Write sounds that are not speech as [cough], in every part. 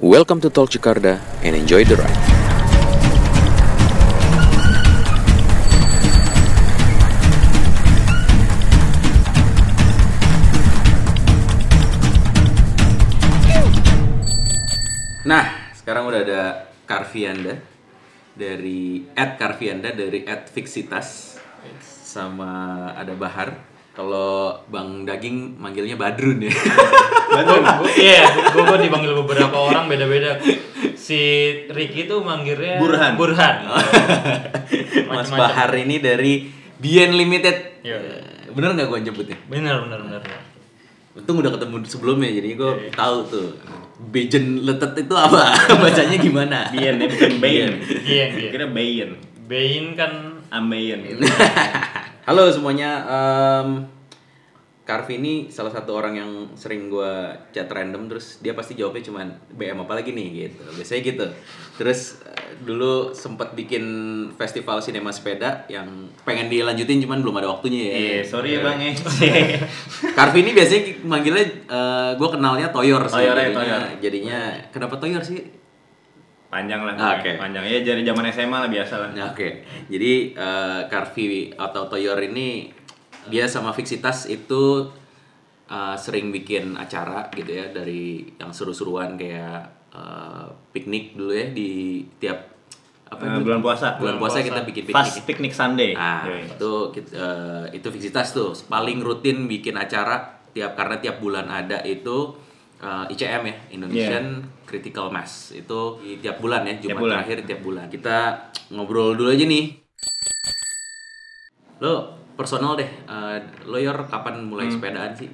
Welcome to Tol Jakarta and enjoy the ride. Nah, sekarang udah ada Carvianda dari Ed Carvianda dari Ed Fixitas sama ada Bahar. Kalau Bang Daging manggilnya Badrun ya. [laughs] Badrun. Iya, gue gue dipanggil beberapa orang beda-beda. Si Ricky tuh manggilnya Burhan. Burhan. [laughs] Mas Macam-macam. Bahar ini dari Bien Limited. Iya. Eh, Bener nggak gue nyebutnya? Bener bener bener. Untung udah ketemu sebelumnya, jadi gue tahu tuh. Bejen letet itu apa? [laughs] Bacanya gimana? Bien ya bukan Bayin. Iya iya. Kira Bayin. Bain kan Ameyen. Halo semuanya, em Carvi ini salah satu orang yang sering gue chat random terus dia pasti jawabnya cuman BM apa lagi nih gitu. Biasanya gitu. Terus eh, dulu sempat bikin festival sinema sepeda yang pengen dilanjutin cuman belum ada waktunya ya. Iya, sorry ya Bang ya. [laughs] Carvi ini biasanya manggilnya gue kenalnya Toyor sih. Toyor ya, jadinya, Toyor. jadinya kenapa Toyor sih? Panjang lah. Ah, oke. Panjang ya dari zaman SMA lah biasa lah. Nah, Oke, jadi eh, Carvi atau Toyor ini dia sama Fixitas itu eh, sering bikin acara gitu ya dari yang seru-seruan kayak eh, piknik dulu ya di tiap apa itu? bulan puasa. bulan puasa kita bikin piknik. Fast Picnic Sunday. Nah, Yoi. itu kit- eh, itu Fixitas tuh paling rutin bikin acara tiap karena tiap bulan ada itu eh, ICM ya Indonesian Critical Mass itu tiap bulan ya Jumat bulan. terakhir tiap bulan kita ngobrol dulu aja nih lo personal deh eh, lo yor kapan mulai sepedaan sih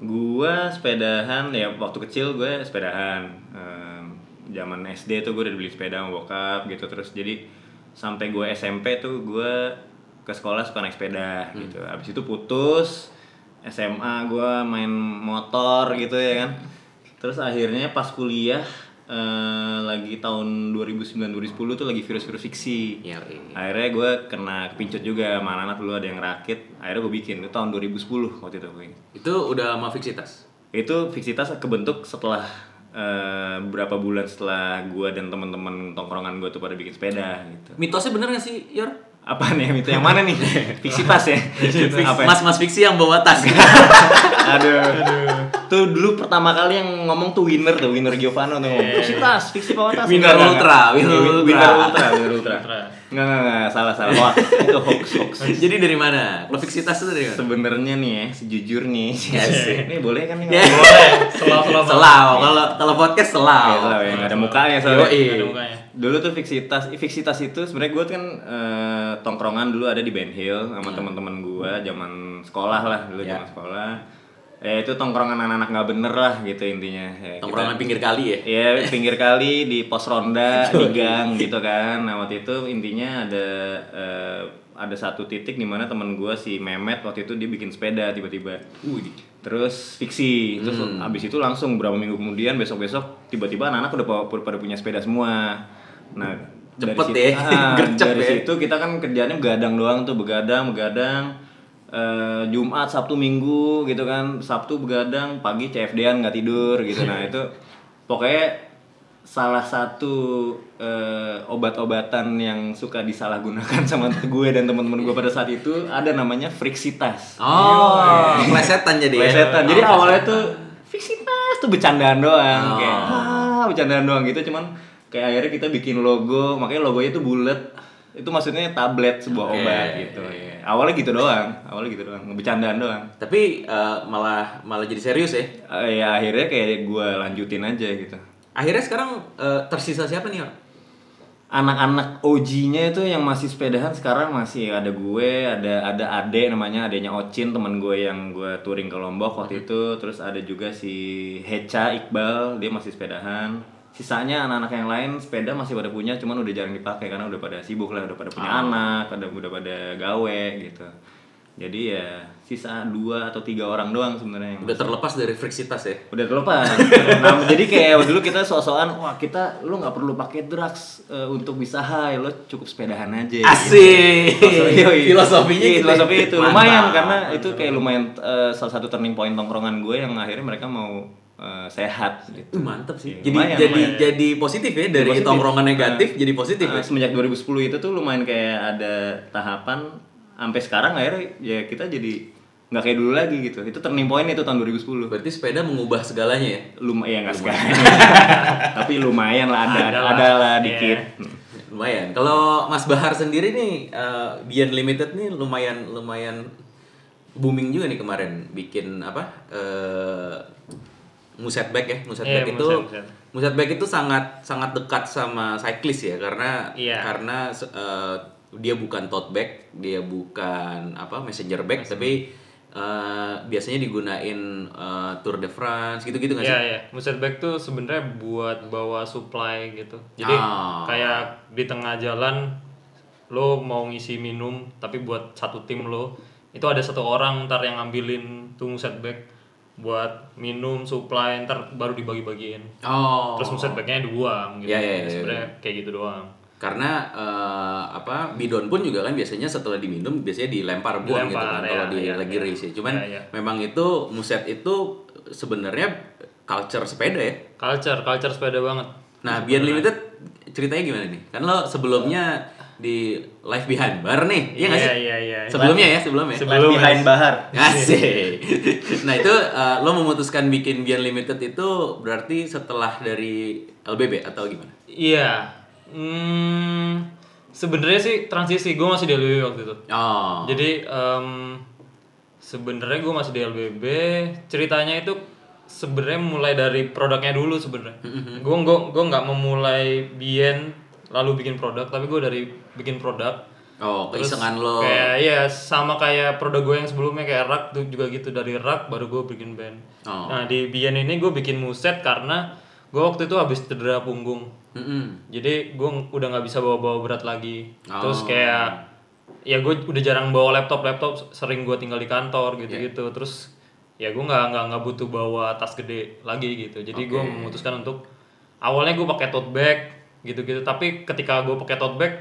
Gua sepedahan ya waktu kecil gue sepedahan. Em, zaman SD tuh gue udah beli sepeda sama bokap gitu terus jadi sampai gue SMP tuh gue ke sekolah suka naik sepeda gitu. Abis itu putus SMA gue main motor gitu ya kan. Terus akhirnya pas kuliah eh, lagi tahun 2009-2010 tuh lagi virus-virus fiksi. ya ini. Akhirnya gue kena kepincut juga sama anak-anak dulu ada yang rakit. Akhirnya gue bikin itu tahun 2010 waktu itu gue itu udah sama Fixitas itu fiksitas kebentuk setelah eh, beberapa bulan setelah gua dan teman-teman tongkrongan gua tuh pada bikin sepeda gitu. mitosnya bener gak sih yor Apa nih itu yang mana nih? [laughs] Fiksitas ya? Apa ya? mas mas fiksi yang bawa tas [laughs] Aduh. Tuh dulu pertama kali yang ngomong tuh winner tuh, winner Giovanno tuh ngomong fiksitas, fiksi bawa tas. Winner Enggak, enggak, Ultra. Winner Iya, Ultra. Winner ultra, winner ultra. Ultra. Enggak, enggak, enggak, salah, salah. Wah, itu hoax, hoax. jadi dari mana lo Fixitas itu dari mana Sebenarnya nih ya, sejujurnya [laughs] Yes. Ini boleh kan nih? Boleh. Selau selau Selau, kalau kalau podcast selau. Ya, ya, nggak ada mukanya soalnya. Yoi. Ada mukanya. Dulu tuh Fiksitas, Fiksitas itu sebenarnya gue kan eh, tongkrongan dulu ada di Ben Hill sama teman-teman gue zaman sekolah lah dulu zaman sekolah. Ya itu tongkrongan anak-anak nggak bener lah gitu intinya. Ya, Tongkrongan kita- pinggir kali ya. Iya pinggir kali di pos ronda [laughs] di gang gitu kan. Nah waktu itu intinya ada eh, ada satu titik di mana teman gue si Mehmet waktu itu dia bikin sepeda tiba-tiba. Terus fiksi. Terus Hmm. abis itu langsung berapa minggu kemudian besok-besok tiba-tiba anak-anak udah pa- pada punya sepeda semua. Nah Cepet dari ya, situ, [laughs] ah, gercep dari ya. situ kita kan kerjaannya begadang doang tuh begadang begadang. Eh, Jumat, Sabtu, Minggu gitu kan. Sabtu begadang, pagi CFD-an nggak tidur gitu. Nah itu pokoknya salah satu eh, obat-obatan yang suka disalahgunakan [laughs] sama gue dan teman-teman gue pada saat itu ada namanya friksitas. Oh, plesetan jadi ya. Plesetan. Jadi Oh, awalnya tuh friksitas tuh bercandaan doang Oh. kayak ah bercandaan doang gitu cuman kayak akhirnya kita bikin logo, makanya logonya tuh bulat. Itu maksudnya tablet sebuah Oke. obat gitu ya. Awalnya gitu doang, awalnya gitu doang, bercandaan doang. Tapi eh, malah malah jadi serius ya. Eh, ya akhirnya kayak gue lanjutin aja gitu. Akhirnya sekarang eh, tersisa siapa nih, anak-anak OG-nya itu yang masih sepedahan sekarang masih ada gue, ada ada Ade namanya, adanya Ocin teman gue yang gue touring ke Lombok waktu itu, terus ada juga si Hecha Iqbal, dia masih sepedahan. Sisanya anak-anak yang lain sepeda masih pada punya, cuman udah jarang dipakai karena udah pada sibuk lah, udah pada punya anak, ada udah pada gawe gitu. Jadi ya sisa dua atau tiga orang doang sebenarnya yang Udah terlepas dari friksitas ya. udah terlepas. [laughs] nah, jadi kayak dulu kita sok-sokan, wah kita lu nggak perlu pakai drugs eh, untuk bisa high, lo cukup sepedahan aja. Asik. Gitu. Filosofinya Iya, gitu. filosofi itu Mantap. lumayan karena itu kayak lumayan eh, salah satu turning point tongkrongan gue yang akhirnya mereka mau eh, sehat gitu. Itu mantep sih. Iya, Jadi lumayan, jadi lumayan. jadi positif ya dari Positif. tongkrongan negatif Nah, jadi positif Nah, ya. semenjak 2010 itu tuh lumayan kayak ada tahapan sampai sekarang akhirnya ya kita jadi nggak kayak dulu lagi gitu. Itu turning point itu tahun 2010. Berarti sepeda mengubah segalanya ya. Lumayan nggak sekarang. [laughs] Tapi lumayan lah ada Ada ada, lah. dikit. Lumayan. Kalau Mas Bahar sendiri nih eh, Beyond Limited nih lumayan lumayan booming juga nih kemarin bikin apa? eh Muset Bag ya. Muset Iya, Bag itu Muset, Muset. Bag itu sangat sangat dekat sama cyclist ya karena Iya. karena eh, dia bukan tote bag, dia bukan apa messenger bag tapi eh, biasanya digunain eh, Tour de France gitu-gitu nggak sih? Iya iya, Muset Bag tuh sebenarnya buat bawa supply gitu. Jadi Ah. kayak di tengah jalan lo mau ngisi minum tapi buat satu tim lo itu ada satu orang ntar yang ngambilin tuh Muset Bag buat minum supply ntar baru dibagi-bagiin. Oh. Terus Muset Bagnya dibuang gitu. Iya, iya, iya, Sebenarnya kayak gitu doang. karena eh, apa bidon pun juga kan biasanya setelah diminum biasanya dilempar buang gitu kan Dilempar, kalau ya, di ya, lagi ya. race ya. Cuman Ya, ya. memang itu muset itu sebenarnya culture sepeda ya. Culture, culture sepeda banget. Nah, Beyond Limited ceritanya gimana nih? Kan lo sebelumnya di Live Behind Bar nih, iya nggak sih? Iya, iya, iya. Sebelumnya ya, sebelumnya. Sebelum- Left behind. Bahar. Asik. nah itu eh, lo memutuskan bikin Beyond Limited itu berarti setelah dari LBB atau gimana? Iya. Hmm, sebenarnya sih transisi gue masih di LBB waktu itu. Oh. Jadi em, sebenarnya gue masih di LBB. Ceritanya itu sebenarnya mulai dari produknya dulu sebenarnya. Gue gue gue nggak memulai bien lalu bikin produk, tapi gue dari bikin produk. oh, keisengan lo. Kayak iya sama kayak produk gue yang sebelumnya kayak rak tuh juga gitu dari rak baru gue bikin band. Oh. Nah di bien ini gue bikin muset karena gue waktu itu habis cedera punggung. Mm-mm. Jadi gue udah nggak bisa bawa-bawa berat lagi. Oh. Terus kayak ya gue udah jarang bawa laptop laptop sering gue tinggal di kantor gitu-gitu. Iya. Terus ya gue nggak nggak nggak butuh bawa tas gede lagi gitu. Jadi gue Oke. memutuskan untuk awalnya gue pakai tote bag gitu-gitu. Tapi ketika gue pakai tote bag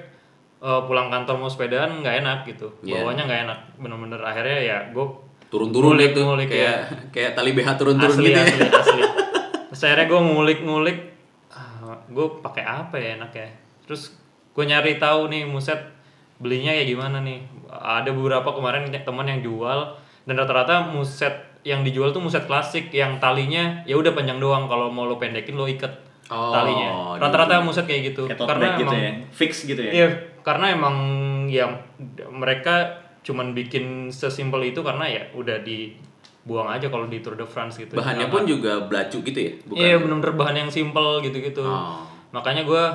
eh, pulang kantor mau sepedaan nggak enak gitu. Iya. Bawanya nggak enak. Bener-bener akhirnya ya gue turun-turun Ngulik, itu ngulik, kayak kayak tali BH turun-turun asli gitu ya. asli asli terus akhirnya gue ngulik-ngulik gue pakai apa ya enak ya terus gue nyari tahu nih muset belinya ya gimana nih ada beberapa kemarin teman yang jual dan rata-rata muset yang dijual tuh muset klasik yang talinya ya udah panjang doang kalau mau lo pendekin lo iket Oh, talinya rata-rata muset kayak gitu Kayak tote karena gitu emang ya. Fix gitu ya. Iya, karena emang ya mereka cuman bikin sesimpel itu karena ya udah dibuang aja kalau di Tour de France gitu. Bahannya Nggak- pun juga belacu gitu ya, bukan? Iya, bener-bener bahan yang simpel gitu-gitu. Oh. Makanya gua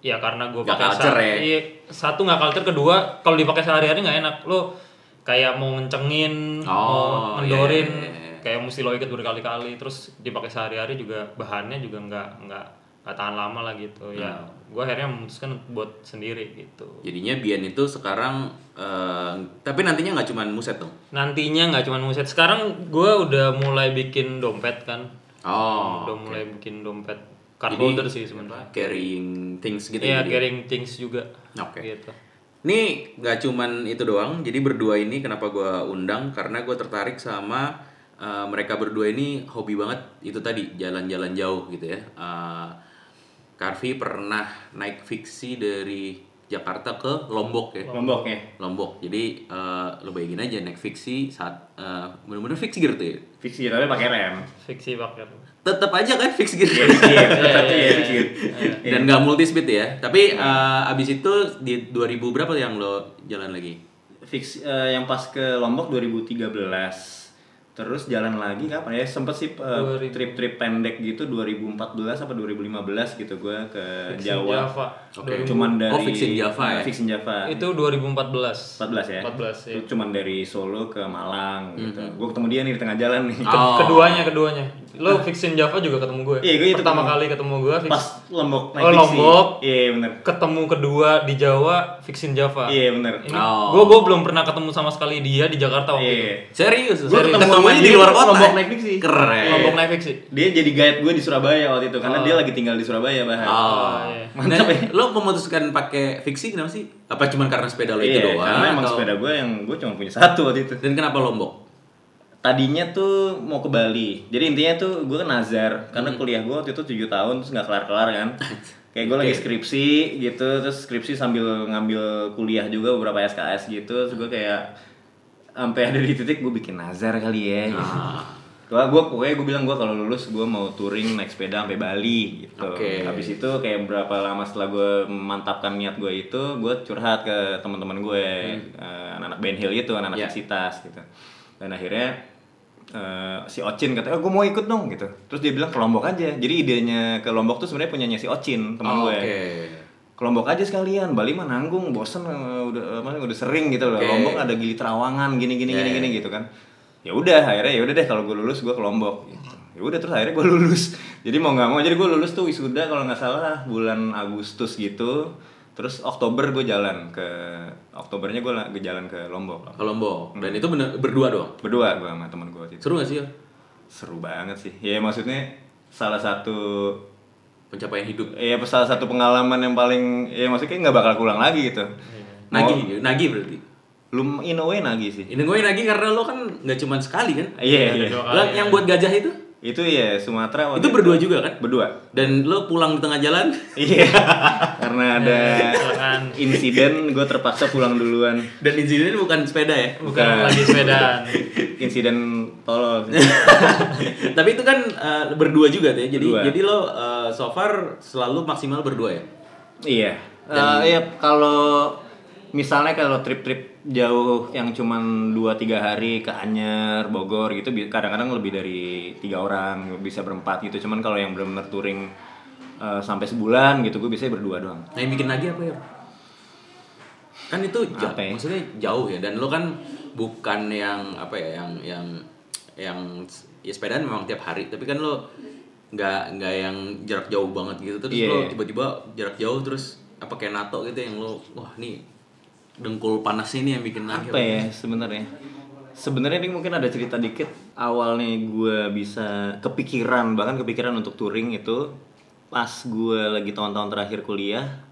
ya karena Nggak pakai culture ya? iya, satu nggak culture, kedua kalau dipakai sehari-hari nggak enak. Lo kayak mau ngencengin, Oh, mau ngendorin, iya, iya, iya. Kayak mesti lo ikat berkali-kali. Terus dipakai sehari-hari juga bahannya juga nggak nggak nggak tahan lama lah gitu. Ya, Hmm. gua akhirnya memutuskan buat sendiri gitu. Jadinya Bian itu sekarang eh, tapi nantinya nggak cuma muset dong. nantinya nggak cuma muset sekarang gue udah mulai bikin dompet kan Oh. udah mulai bikin dompet card Jadi, holder sih sebenarnya Carrying things gitu Iya jadi. carrying things juga Oke. gitu Nih nggak cuman itu doang. Jadi berdua ini kenapa gua undang karena gue tertarik sama eh, mereka berdua ini hobi banget itu tadi jalan-jalan jauh gitu ya. Eh, Karvi pernah naik fiksi dari Jakarta ke Lombok ya. Lombok ya. Lombok. Jadi eh, lo bayangin aja naik fiksi saat eh, bener-bener gear tuh ya. Gitu tapi pakai rem. fiksi pakai Tetap aja kan fix gear. [laughs] Iya, iya, gitu. Dan nggak multi speed ya. Tapi eh, abis itu di 2000 berapa yang lo jalan lagi? Fix eh, yang pas ke Lombok 2013. Terus jalan lagi kapan ya? Sempet sih eh, 2000. trip-trip pendek gitu 2014 apa 2015 gitu gua ke Fixin Jawa. Java. Oke. Cuman dari Oh, Fixin Java ya? Fixin Java. itu 2014 14 ya? 14 ya Itu cuman dari Solo ke Malang gitu. Gua ketemu dia nih di tengah jalan nih. Ke- Oh. keduanya keduanya lo fixin Java juga ketemu gue Iya, gue itu pertama ketemu. kali ketemu gue fix, Pas Lombok naik Oh. Lombok. Iya, bener. ketemu kedua di Jawa fixin Java Iya, bener. ini Oh. gue gue belum pernah ketemu sama sekali dia di Jakarta waktu itu Iya. Serius? Gua Serius? ketemu di luar kota. Lombok naik fiksi. Keren. Lombok naik fiksi Dia jadi guide gue di Surabaya waktu itu karena Oh. dia lagi tinggal di Surabaya bahkan. Oh, iya. Mantap ya. Lo memutuskan pakai fiksi kenapa sih? Apa cuma karena sepeda lo itu Iya, doang? karena emang atau- sepeda gue yang gue cuma punya satu waktu itu. Dan kenapa Lombok? Tadinya tuh mau ke Bali. Jadi intinya tuh gue kan nazar karena kuliah gue waktu itu tujuh tahun terus nggak kelar-kelar kan. [laughs] Kayak gue lagi skripsi gitu, terus skripsi sambil ngambil kuliah juga beberapa SKS gitu, terus gue kayak sampai ada di titik gue bikin nazar kali ya. [laughs] Gitu. Gue gue pokoknya gue bilang gue kalau lulus gue mau touring naik sepeda sampai Bali gitu. Oke. Habis itu kayak berapa lama setelah gue memantapkan niat gue itu, gue curhat ke teman-teman gue, eh, anak-anak Ben Hill itu, anak-anak Ya. Sitas gitu. Dan akhirnya eh, si Ocin katanya, oh, gue mau ikut dong gitu. Terus dia bilang ke Lombok aja. Jadi idenya ke Lombok tuh sebenarnya punyanya si Ocin teman Oh, gue. Oke. Ke Lombok aja sekalian, Bali mah nanggung, bosen eh, udah apa, udah sering gitu loh. Oke. Lombok ada gili terawangan gini gini Ya, gini ya. gini gitu kan. Ya udah akhirnya ya udah deh kalau gue lulus gue ke Lombok. Gitu. Ya udah terus akhirnya gue [laughs] lulus. Jadi mau nggak mau jadi gue lulus tuh wisuda kalau nggak salah bulan Agustus gitu. Terus Oktober gue jalan ke Oktobernya gue gue jalan ke Lombok. Ke Lombok. Dan itu bener berdua doang. Berdua gue sama temen gue waktu itu. Seru gak sih ya? Seru banget sih. Ya maksudnya salah satu Pencapaian hidup. ya salah satu pengalaman yang paling ya maksudnya nggak bakal pulang lagi gitu. Nagih, nagih berarti. Lu in a way nagih sih. Ini gue nagih karena lo kan nggak cuma sekali kan? Iya iya. dua Lah, yang buat gajah itu? Itu ya Sumatera waktu Itu berdua juga kan? Berdua. Dan lo pulang di tengah jalan? [laughs] Iya. Karena ada [laughs] insiden gue terpaksa pulang duluan. Dan insidennya bukan sepeda ya? Bukan lagi sepedaan. [laughs] Insiden tolol. sih. Tapi itu kan eh, berdua juga tuh ya. Jadi Berdua. jadi lo eh, so far selalu maksimal berdua ya. iya. Eh, iya kalau misalnya kalau trip-trip jauh yang cuman 2-3 hari ke Anyer, Bogor gitu kadang-kadang lebih dari tiga orang bisa berempat gitu cuman kalau yang benar-benar touring eh, sampai sebulan gitu gue biasanya berdua doang Nah yang bikin lagi apa ya? Kan itu jauh, ya? maksudnya jauh ya. Dan lo kan bukan yang apa ya, yang yang yang ya sepedaan memang tiap hari. Tapi kan lo nggak nggak yang jarak jauh banget gitu. Terus Iya, lo iya. tiba-tiba jarak jauh terus apa kayak NATO gitu yang lo wah nih dengkul panas ini yang bikin apa ya sebenarnya? Sebenarnya ini mungkin ada cerita dikit. Awalnya gue bisa kepikiran bahkan kepikiran untuk touring itu pas gue lagi tahun-tahun terakhir kuliah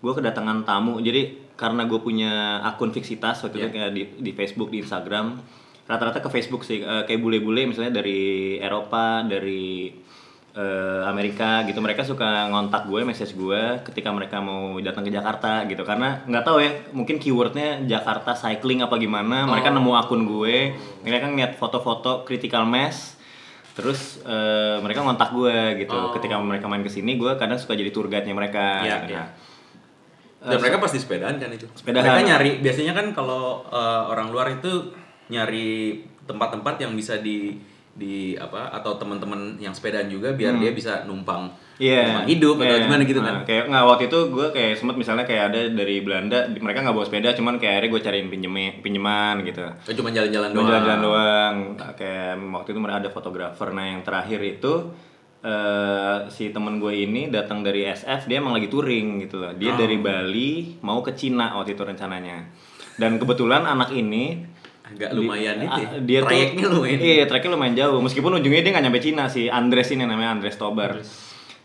gue kedatangan tamu. Jadi karena gue punya akun fiksitas waktu itu Iya. kayak di, di Facebook di Instagram. Rata-rata ke Facebook sih eh, kayak bule-bule misalnya dari Eropa dari eh, Amerika gitu mereka suka ngontak gue message gue ketika mereka mau datang ke Jakarta gitu karena nggak tahu ya mungkin keywordnya Jakarta cycling apa gimana mereka nemu akun gue mereka ngeliat foto-foto critical mass terus eh, mereka ngontak gue gitu Oh. ketika mereka main ke sini gue kadang suka jadi tour guide-nya mereka Iya, gitu. iya. Nah, Dan mereka pasti sepedaan kan itu. Sepedaan. Mereka nyari biasanya kan kalau eh, orang luar itu nyari tempat-tempat yang bisa di di apa atau teman-teman yang sepedaan juga biar dia bisa numpang Hmm. Iya. numpang hidup atau Iya. gimana gitu Nah, kan. kayak nggak waktu itu gue kayak sempet misalnya kayak ada dari Belanda, mereka nggak bawa sepeda, cuman kayak akhirnya gue cariin pinjem pinjeman gitu. Oh, cuma jalan-jalan doang. jalan-jalan doang. Kayak waktu itu mereka ada fotografer. Nah yang terakhir itu eh si temen gue ini datang dari SF, dia emang lagi touring gitu loh. Dia Oh. dari Bali mau ke Cina waktu itu rencananya. Dan kebetulan anak ini Agak lumayan di- itu. ya. ah, dia Trayeknya tuh, lumayan. Iya, trayeknya lumayan jauh. Meskipun ujungnya dia nggak nyampe Cina si Andres ini namanya Andres Tobar.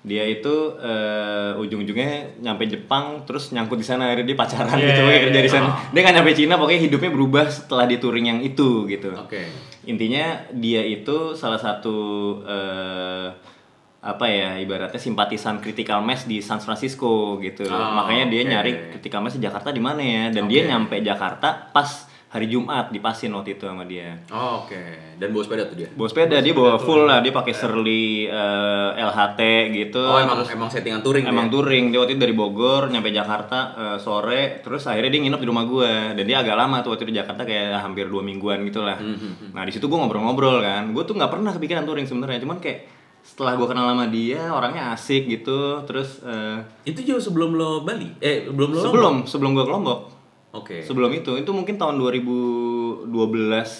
Dia itu eh, ujung-ujungnya nyampe Jepang terus nyangkut di sana akhirnya dia pacaran Iya, gitu iya, kayak kerja di iya. sana. Dia nggak nyampe Cina pokoknya hidupnya berubah setelah di touring yang itu gitu. Oke. Intinya dia itu salah satu eh, apa ya ibaratnya simpatisan critical mass di San Francisco gitu. Oh, Makanya dia oke. nyari critical mass di Jakarta di mana ya dan dia Oke. nyampe Jakarta pas hari Jumat di Pasin waktu itu sama dia. Oh, Oke. Dan bawa sepeda tuh dia. Bawa sepeda dia bawa full lah, dia pakai Surly eh, LHT gitu. Oh, emang terus emang settingan touring emang ya? touring. Dia waktu itu dari Bogor nyampe Jakarta eh, sore, terus akhirnya dia nginep di rumah gue. Dan dia agak lama tuh waktu itu di Jakarta kayak hampir dua mingguan gitu lah. Hmm, Nah di situ gue ngobrol-ngobrol kan. Gue tuh nggak pernah kepikiran touring sebenarnya, cuman kayak setelah gue kenal sama dia, orangnya asik gitu. Terus eh, Itu jauh sebelum lo Bali? Eh, belum lo sebelum sebelum gue ke Lombok. Oke. Sebelum itu, itu mungkin tahun 2012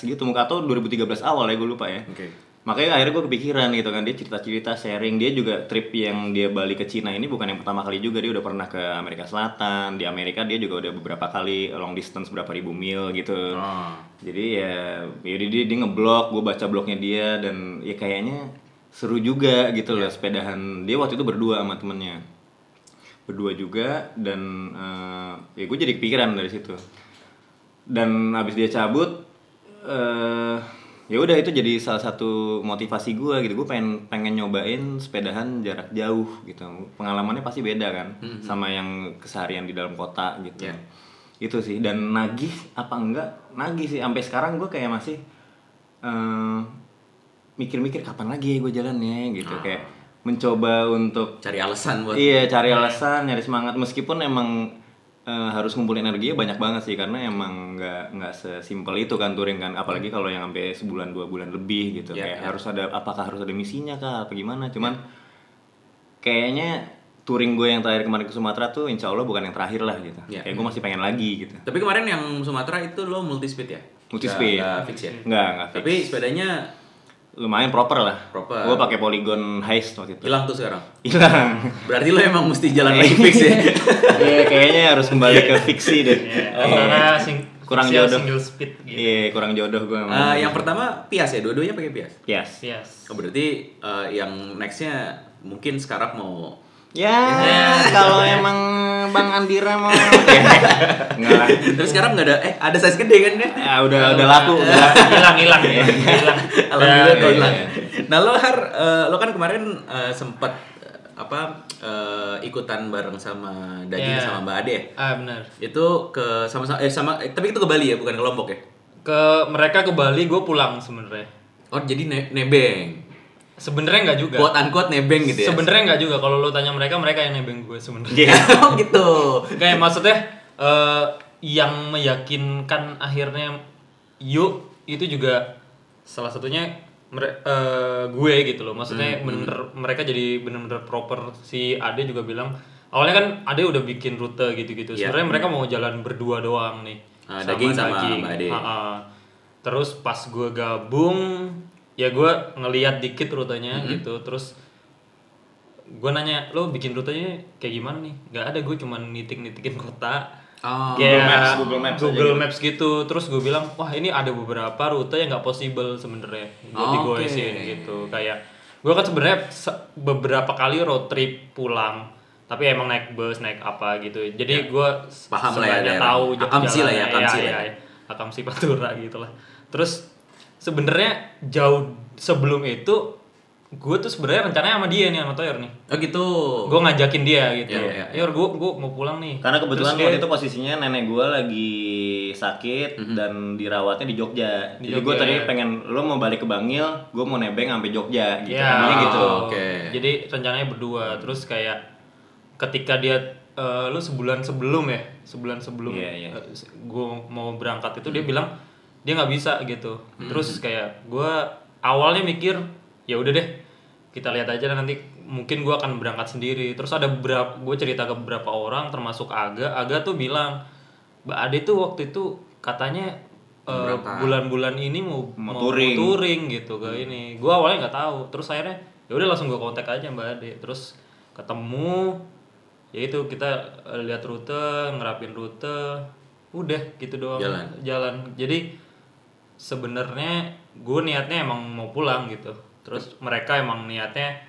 gitu, mungkin atau 2013 awal ya gue lupa ya. Oke. Makanya akhirnya gue kepikiran gitu kan dia cerita-cerita sharing dia juga trip yang dia balik ke Cina ini bukan yang pertama kali juga dia udah pernah ke Amerika Selatan di Amerika dia juga udah beberapa kali long distance berapa ribu mil gitu Oh. jadi ya jadi dia, dia ngeblog gue baca blognya dia dan ya kayaknya seru juga gitu loh sepedahan dia waktu itu berdua sama temennya berdua juga dan eh, ya gue jadi kepikiran dari situ. Dan habis dia cabut eh ya udah itu jadi salah satu motivasi gue gitu. Gue pengen pengen nyobain sepedahan jarak jauh gitu. Pengalamannya pasti beda kan sama yang keseharian di dalam kota gitu. Ya. itu sih. Dan nagih apa enggak nagih sih. Sampai sekarang gue kayak masih eh, mikir-mikir kapan lagi gue jalannya gitu. Kayak mencoba untuk Cari alasan buat Iya, cari alasan, nyari semangat meskipun emang eh, harus ngumpulin energinya banyak banget sih karena emang nggak nggak sesimpel itu kan touring kan apalagi kalau yang sampai sebulan dua bulan lebih gitu Iya, kayak iya. harus ada apakah harus ada misinya kah apa gimana cuman kayaknya touring gue yang terakhir kemarin ke Sumatera tuh insya Allah bukan yang terakhir lah gitu Iya. kayak gue masih pengen lagi gitu Tapi kemarin yang Sumatera itu lo multi speed ya? Multi speed. nggak fix ya? nggak nggak fix. Tapi sepedanya lumayan proper lah Proper. gue pakai polygon heist waktu itu hilang tuh sekarang. hilang Berarti lo emang mesti jalan lagi fix ya? [laughs] Iya, kayaknya harus kembali ke fiksi deh Antara sing Kurang jodoh. single speed gitu. Iya, kurang jodoh gue Eh, yang pertama pias ya, dua-duanya pakai pias. Yes. Yes. Oh, berarti eh, yang nextnya mungkin sekarang mau Ya, kalau emang Bang Andira mau [laughs] ya. Enggak lah. Terus sekarang nggak ada, eh ada size gede kan dia? Ya, udah udah laku, udah laku. [laughs] hilang hilang ya. Hilang. Alhamdulillah Ya, kau ya, hilang. ya. Nah lo har, eh, lo kan kemarin eh, sempet eh, apa eh, ikutan bareng sama Daging Iya. sama Mbak Ade ya? Ah benar. Itu ke sama sama eh sama eh, tapi itu ke Bali ya, bukan ke Lombok ya? Ke mereka ke Bali gue pulang sebenarnya. Oh jadi ne- nebeng. Sebenarnya nggak juga. Quote unquote nebeng gitu ya? Sebenarnya nggak juga. Kalau lo tanya mereka, mereka yang nebeng gue sebenarnya. Iya. [laughs] oh gitu. Kayak maksudnya eh, yang meyakinkan akhirnya yuk itu juga salah satunya eh, gue gitu loh. Maksudnya bener mereka jadi bener-bener proper. Si Ade juga bilang awalnya kan Ade udah bikin rute gitu-gitu. Iya. Sebenarnya mereka mau jalan berdua doang nih. Ah, Daging sama Mbak Ade. Ha-ha. Terus pas gue gabung, ya gue ngeliat dikit rutenya gitu. Terus gue nanya, lo bikin rutenya kayak gimana nih? Gak ada, gue cuman nitik-nitikin kota. Oh, Kayak Maps, Google Maps Google gitu. Maps gitu. Terus gue bilang, wah ini ada beberapa rute yang nggak possible sebenarnya buat Oh, digoesin oke. gitu. Kayak gue kan sebenarnya se- beberapa kali road trip pulang tapi emang naik bus naik apa gitu jadi gue Ya. Paham lah ya daerah. tahu Akamsi lah ya. Akamsi Iya, lah iya, ya. iya. Akamsi Pantura [laughs] gitu lah. Terus sebenarnya jauh sebelum itu gue tuh sebenarnya rencananya sama dia nih sama Toyor nih. Oh gitu. Gue ngajakin dia gitu. Iya, iya, Yor, gue gue mau pulang nih. Karena kebetulan Terus dia- waktu itu posisinya nenek gue lagi sakit dan dirawatnya di Jogja. Di Jadi gue tadi pengen lo mau balik ke Bangil, gue mau nebeng sampai Jogja gitu. Iya, Intinya gitu. oke. Jadi rencananya berdua. Terus kayak ketika dia eh, lu sebulan sebelum ya, sebulan sebelum Iya, iya. gue mau berangkat itu dia bilang dia nggak bisa gitu. Hmm. Terus kayak gue awalnya mikir ya udah deh kita lihat aja nanti mungkin gue akan berangkat sendiri. Terus ada beberapa gue cerita ke beberapa orang termasuk Aga, Aga tuh bilang Mbak Ade tuh waktu itu katanya Berangkat. bulan-bulan ini mau Mau touring. touring gitu ke ini. Gua awalnya nggak tahu. Terus akhirnya ya udah langsung gue kontak aja Mbak Ade. Terus ketemu ya itu kita eh, lihat rute, ngerapin rute. Udah gitu doang. Jalan. Jalan. Jadi sebenarnya gue niatnya emang mau pulang gitu. Terus mereka emang niatnya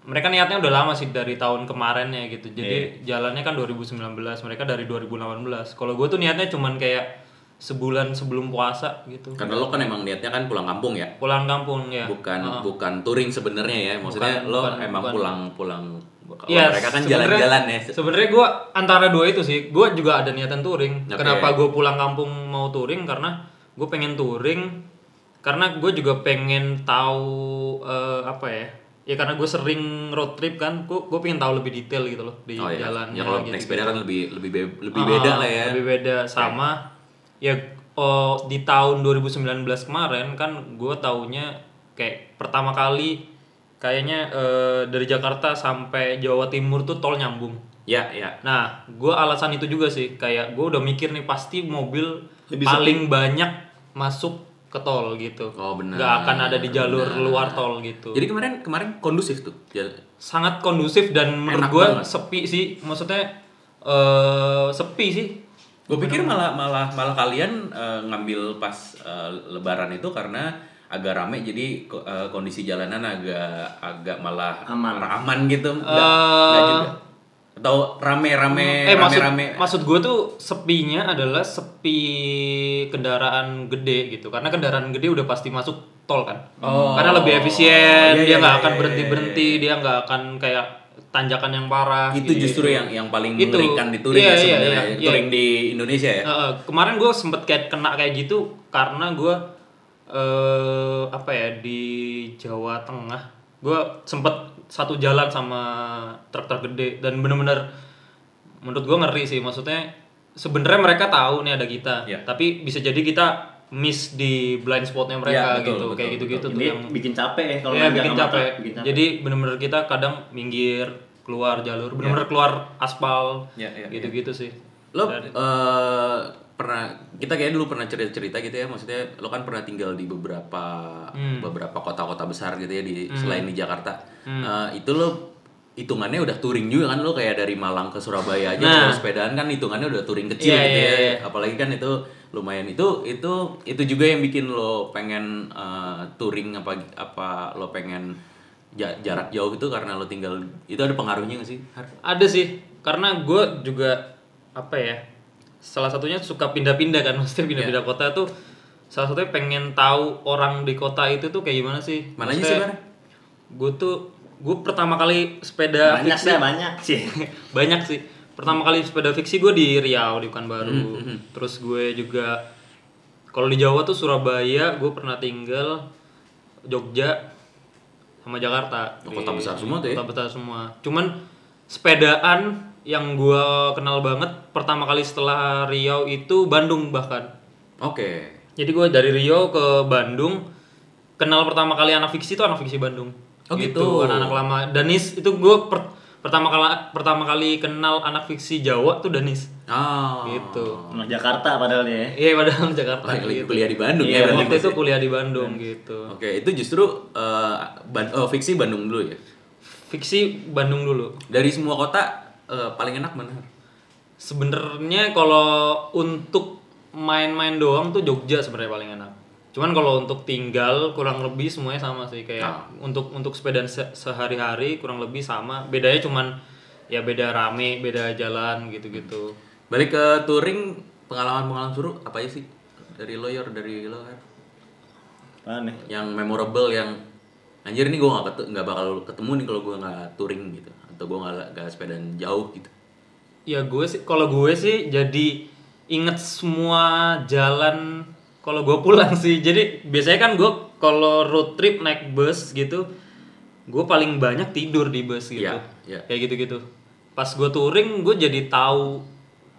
mereka niatnya udah lama sih dari tahun kemarin ya gitu. Jadi jalannya kan 2019, mereka dari 2018. Kalau gue tuh niatnya cuman kayak sebulan sebelum puasa gitu. Karena lo kan emang niatnya kan pulang kampung ya. Pulang kampung ya. Bukan bukan touring sebenarnya ya. Maksudnya Bukan, lo bukan, emang bukan. pulang pulang kalau Iya, mereka kan jalan-jalan ya. Sebenarnya gue antara dua itu sih, gue juga ada niatan touring. Oke. Kenapa gue pulang kampung mau touring? Karena gue pengen touring, karena gue juga pengen tahu eh, apa ya? Ya karena gue sering road trip kan, gue gue pengen tahu lebih detail gitu loh di Oh iya. jalannya. Ya kalau gitu. naik sepeda kan lebih lebih be- lebih Ah, beda lah ya. Lebih beda sama ya oh, di tahun 2019 kemarin kan gue taunya kayak pertama kali kayaknya eh, dari Jakarta sampai Jawa Timur tuh tol nyambung. Ya, ya. Nah, gue alasan itu juga sih kayak gue udah mikir nih pasti mobil Lebih paling banyak masuk ke tol gitu. Oh, benar. Nggak akan ada di jalur Benar. luar tol gitu. Jadi kemarin kemarin kondusif tuh. Jal- sangat kondusif dan menurut gue sepi sih. Maksudnya eh sepi sih. Gue pikir malah malah malah kalian eh, ngambil pas eh, lebaran itu karena agak rame jadi eh, kondisi jalanan agak agak malah Aman. aman gitu. Enggak, Eh, enggak juga. Atau rame-rame eh maksud rame-rame maksud gue tuh sepinya adalah sepi kendaraan gede gitu karena kendaraan gede udah pasti masuk tol kan Oh. karena lebih efisien Iya, dia iya, nggak iya, akan iya, berhenti iya, berhenti dia nggak akan kayak tanjakan yang parah itu gitu. justru yang yang paling Itu. mengerikan di touring Iya, ya iya, sebenarnya. iya, iya. touring di Indonesia ya. Kemarin gue sempet kayak kena kayak gitu karena gue eh apa ya di Jawa Tengah gue sempet satu jalan sama truk-truk gede. Dan bener-bener menurut gue ngeri sih. Maksudnya sebenarnya mereka tahu nih ada kita. Iya. tapi bisa jadi kita miss di blind spotnya Iya, mereka betul, gitu. betul, kayak gitu-gitu tuh yang bikin capek ya kalau ya, bikin capek. bikin capek. jadi bener-bener kita kadang minggir keluar jalur. Bener-bener keluar aspal Iya, iya, gitu-gitu sih. Lo Dan- eh, pernah kita kayak dulu pernah cerita-cerita gitu ya maksudnya lo kan pernah tinggal di beberapa Hmm. beberapa kota-kota besar gitu ya di selain di Jakarta. Eh, itu lo hitungannya udah touring juga kan lo kayak dari Malang ke Surabaya aja Nah. kalau sepedaan kan hitungannya udah touring kecil Iya, gitu iya, ya. iya. Apalagi kan itu lumayan itu itu itu juga yang bikin lo pengen eh, touring apa apa lo pengen ja- jarak jauh itu karena lo tinggal itu ada pengaruhnya gak sih? Har? Ada sih, karena gue juga apa ya, salah satunya suka pindah-pindah kan, [laughs] maksudnya Iya. pindah-pindah kota tuh salah satunya pengen tahu orang di kota itu tuh kayak gimana sih. Mana aja sih, Bar? Gue tuh, gue pertama kali sepeda banyak fiksi, dah banyak sih. [laughs] banyak sih. Pertama kali sepeda fiksi gue di Riau di Pekanbaru. Hmm, Terus gue juga kalau di Jawa tuh Surabaya, gue pernah tinggal Jogja sama Jakarta. Oh, kota besar semua tuh ya? Kota besar semua. Cuman sepedaan yang gue kenal banget pertama kali setelah Riau itu Bandung bahkan. Oke. Jadi gue dari Riau ke Bandung kenal pertama kali anak fiksi itu anak fiksi Bandung. Oh, gitu. anak-anak lama. Danis itu gue per- pertama kali pertama kali kenal anak fiksi Jawa tuh Danis. Ah. Gitu. Anak Jakarta padahal dia. ya. Iya padahal Jakarta. Oh, yang lagi gitu. kuliah di Bandung Iya, ya waktu itu ya? kuliah di Bandung gitu. Oke, itu justru eh, Ban- oh, fiksi Bandung dulu ya. Fiksi Bandung dulu. Dari semua kota eh, paling enak mana? Sebenarnya kalau untuk main-main doang tuh Jogja sebenarnya paling enak. Cuman kalau untuk tinggal kurang lebih semuanya sama sih kayak Ah. untuk untuk sepedaan se- sehari-hari kurang lebih sama. Bedanya cuman ya beda rame, beda jalan gitu-gitu. Balik ke touring, pengalaman-pengalaman suruh apa aja sih? Dari lawyer, dari lo kan? Nih? Yang memorable, yang anjir ini gue gak, ketu- nggak bakal ketemu nih kalau gue nggak touring gitu, atau gue nggak nggak sepedaan jauh gitu. Ya gue sih kalau gue sih jadi inget semua jalan kalau gue pulang sih. Jadi biasanya kan gue kalau road trip naik bus gitu, gue paling banyak tidur di bus gitu. Iya, iya. Kayak gitu-gitu. Pas gue touring, gue jadi tahu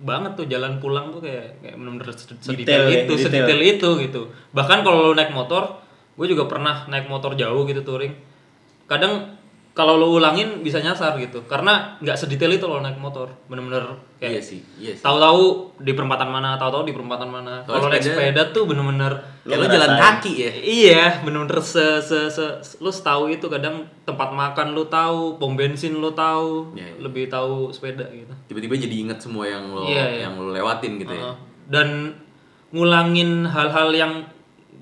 banget tuh jalan pulang tuh kayak kayak bener-bener sedetail Detail ya, itu, detail. sedetail itu gitu. Bahkan kalau lo naik motor, gue juga pernah naik motor jauh gitu touring. Kadang kalau lo ulangin bisa nyasar gitu, karena nggak sedetail itu lo naik motor, bener-bener kayak Iya sih, iya sih. tahu-tahu di perempatan mana, tahu-tahu di perempatan mana. Kalau naik sepeda- tuh bener-bener Kayak lo Lo jalan kaki ya. Iya, bener-bener se, se, se, lu tahu itu kadang tempat makan lu tahu, pom bensin lu tahu, Iya, iya. lebih tahu sepeda gitu. Tiba-tiba jadi inget semua yang lo Iya, iya. yang lo lewatin gitu ya. Heeh. Dan ngulangin hal-hal yang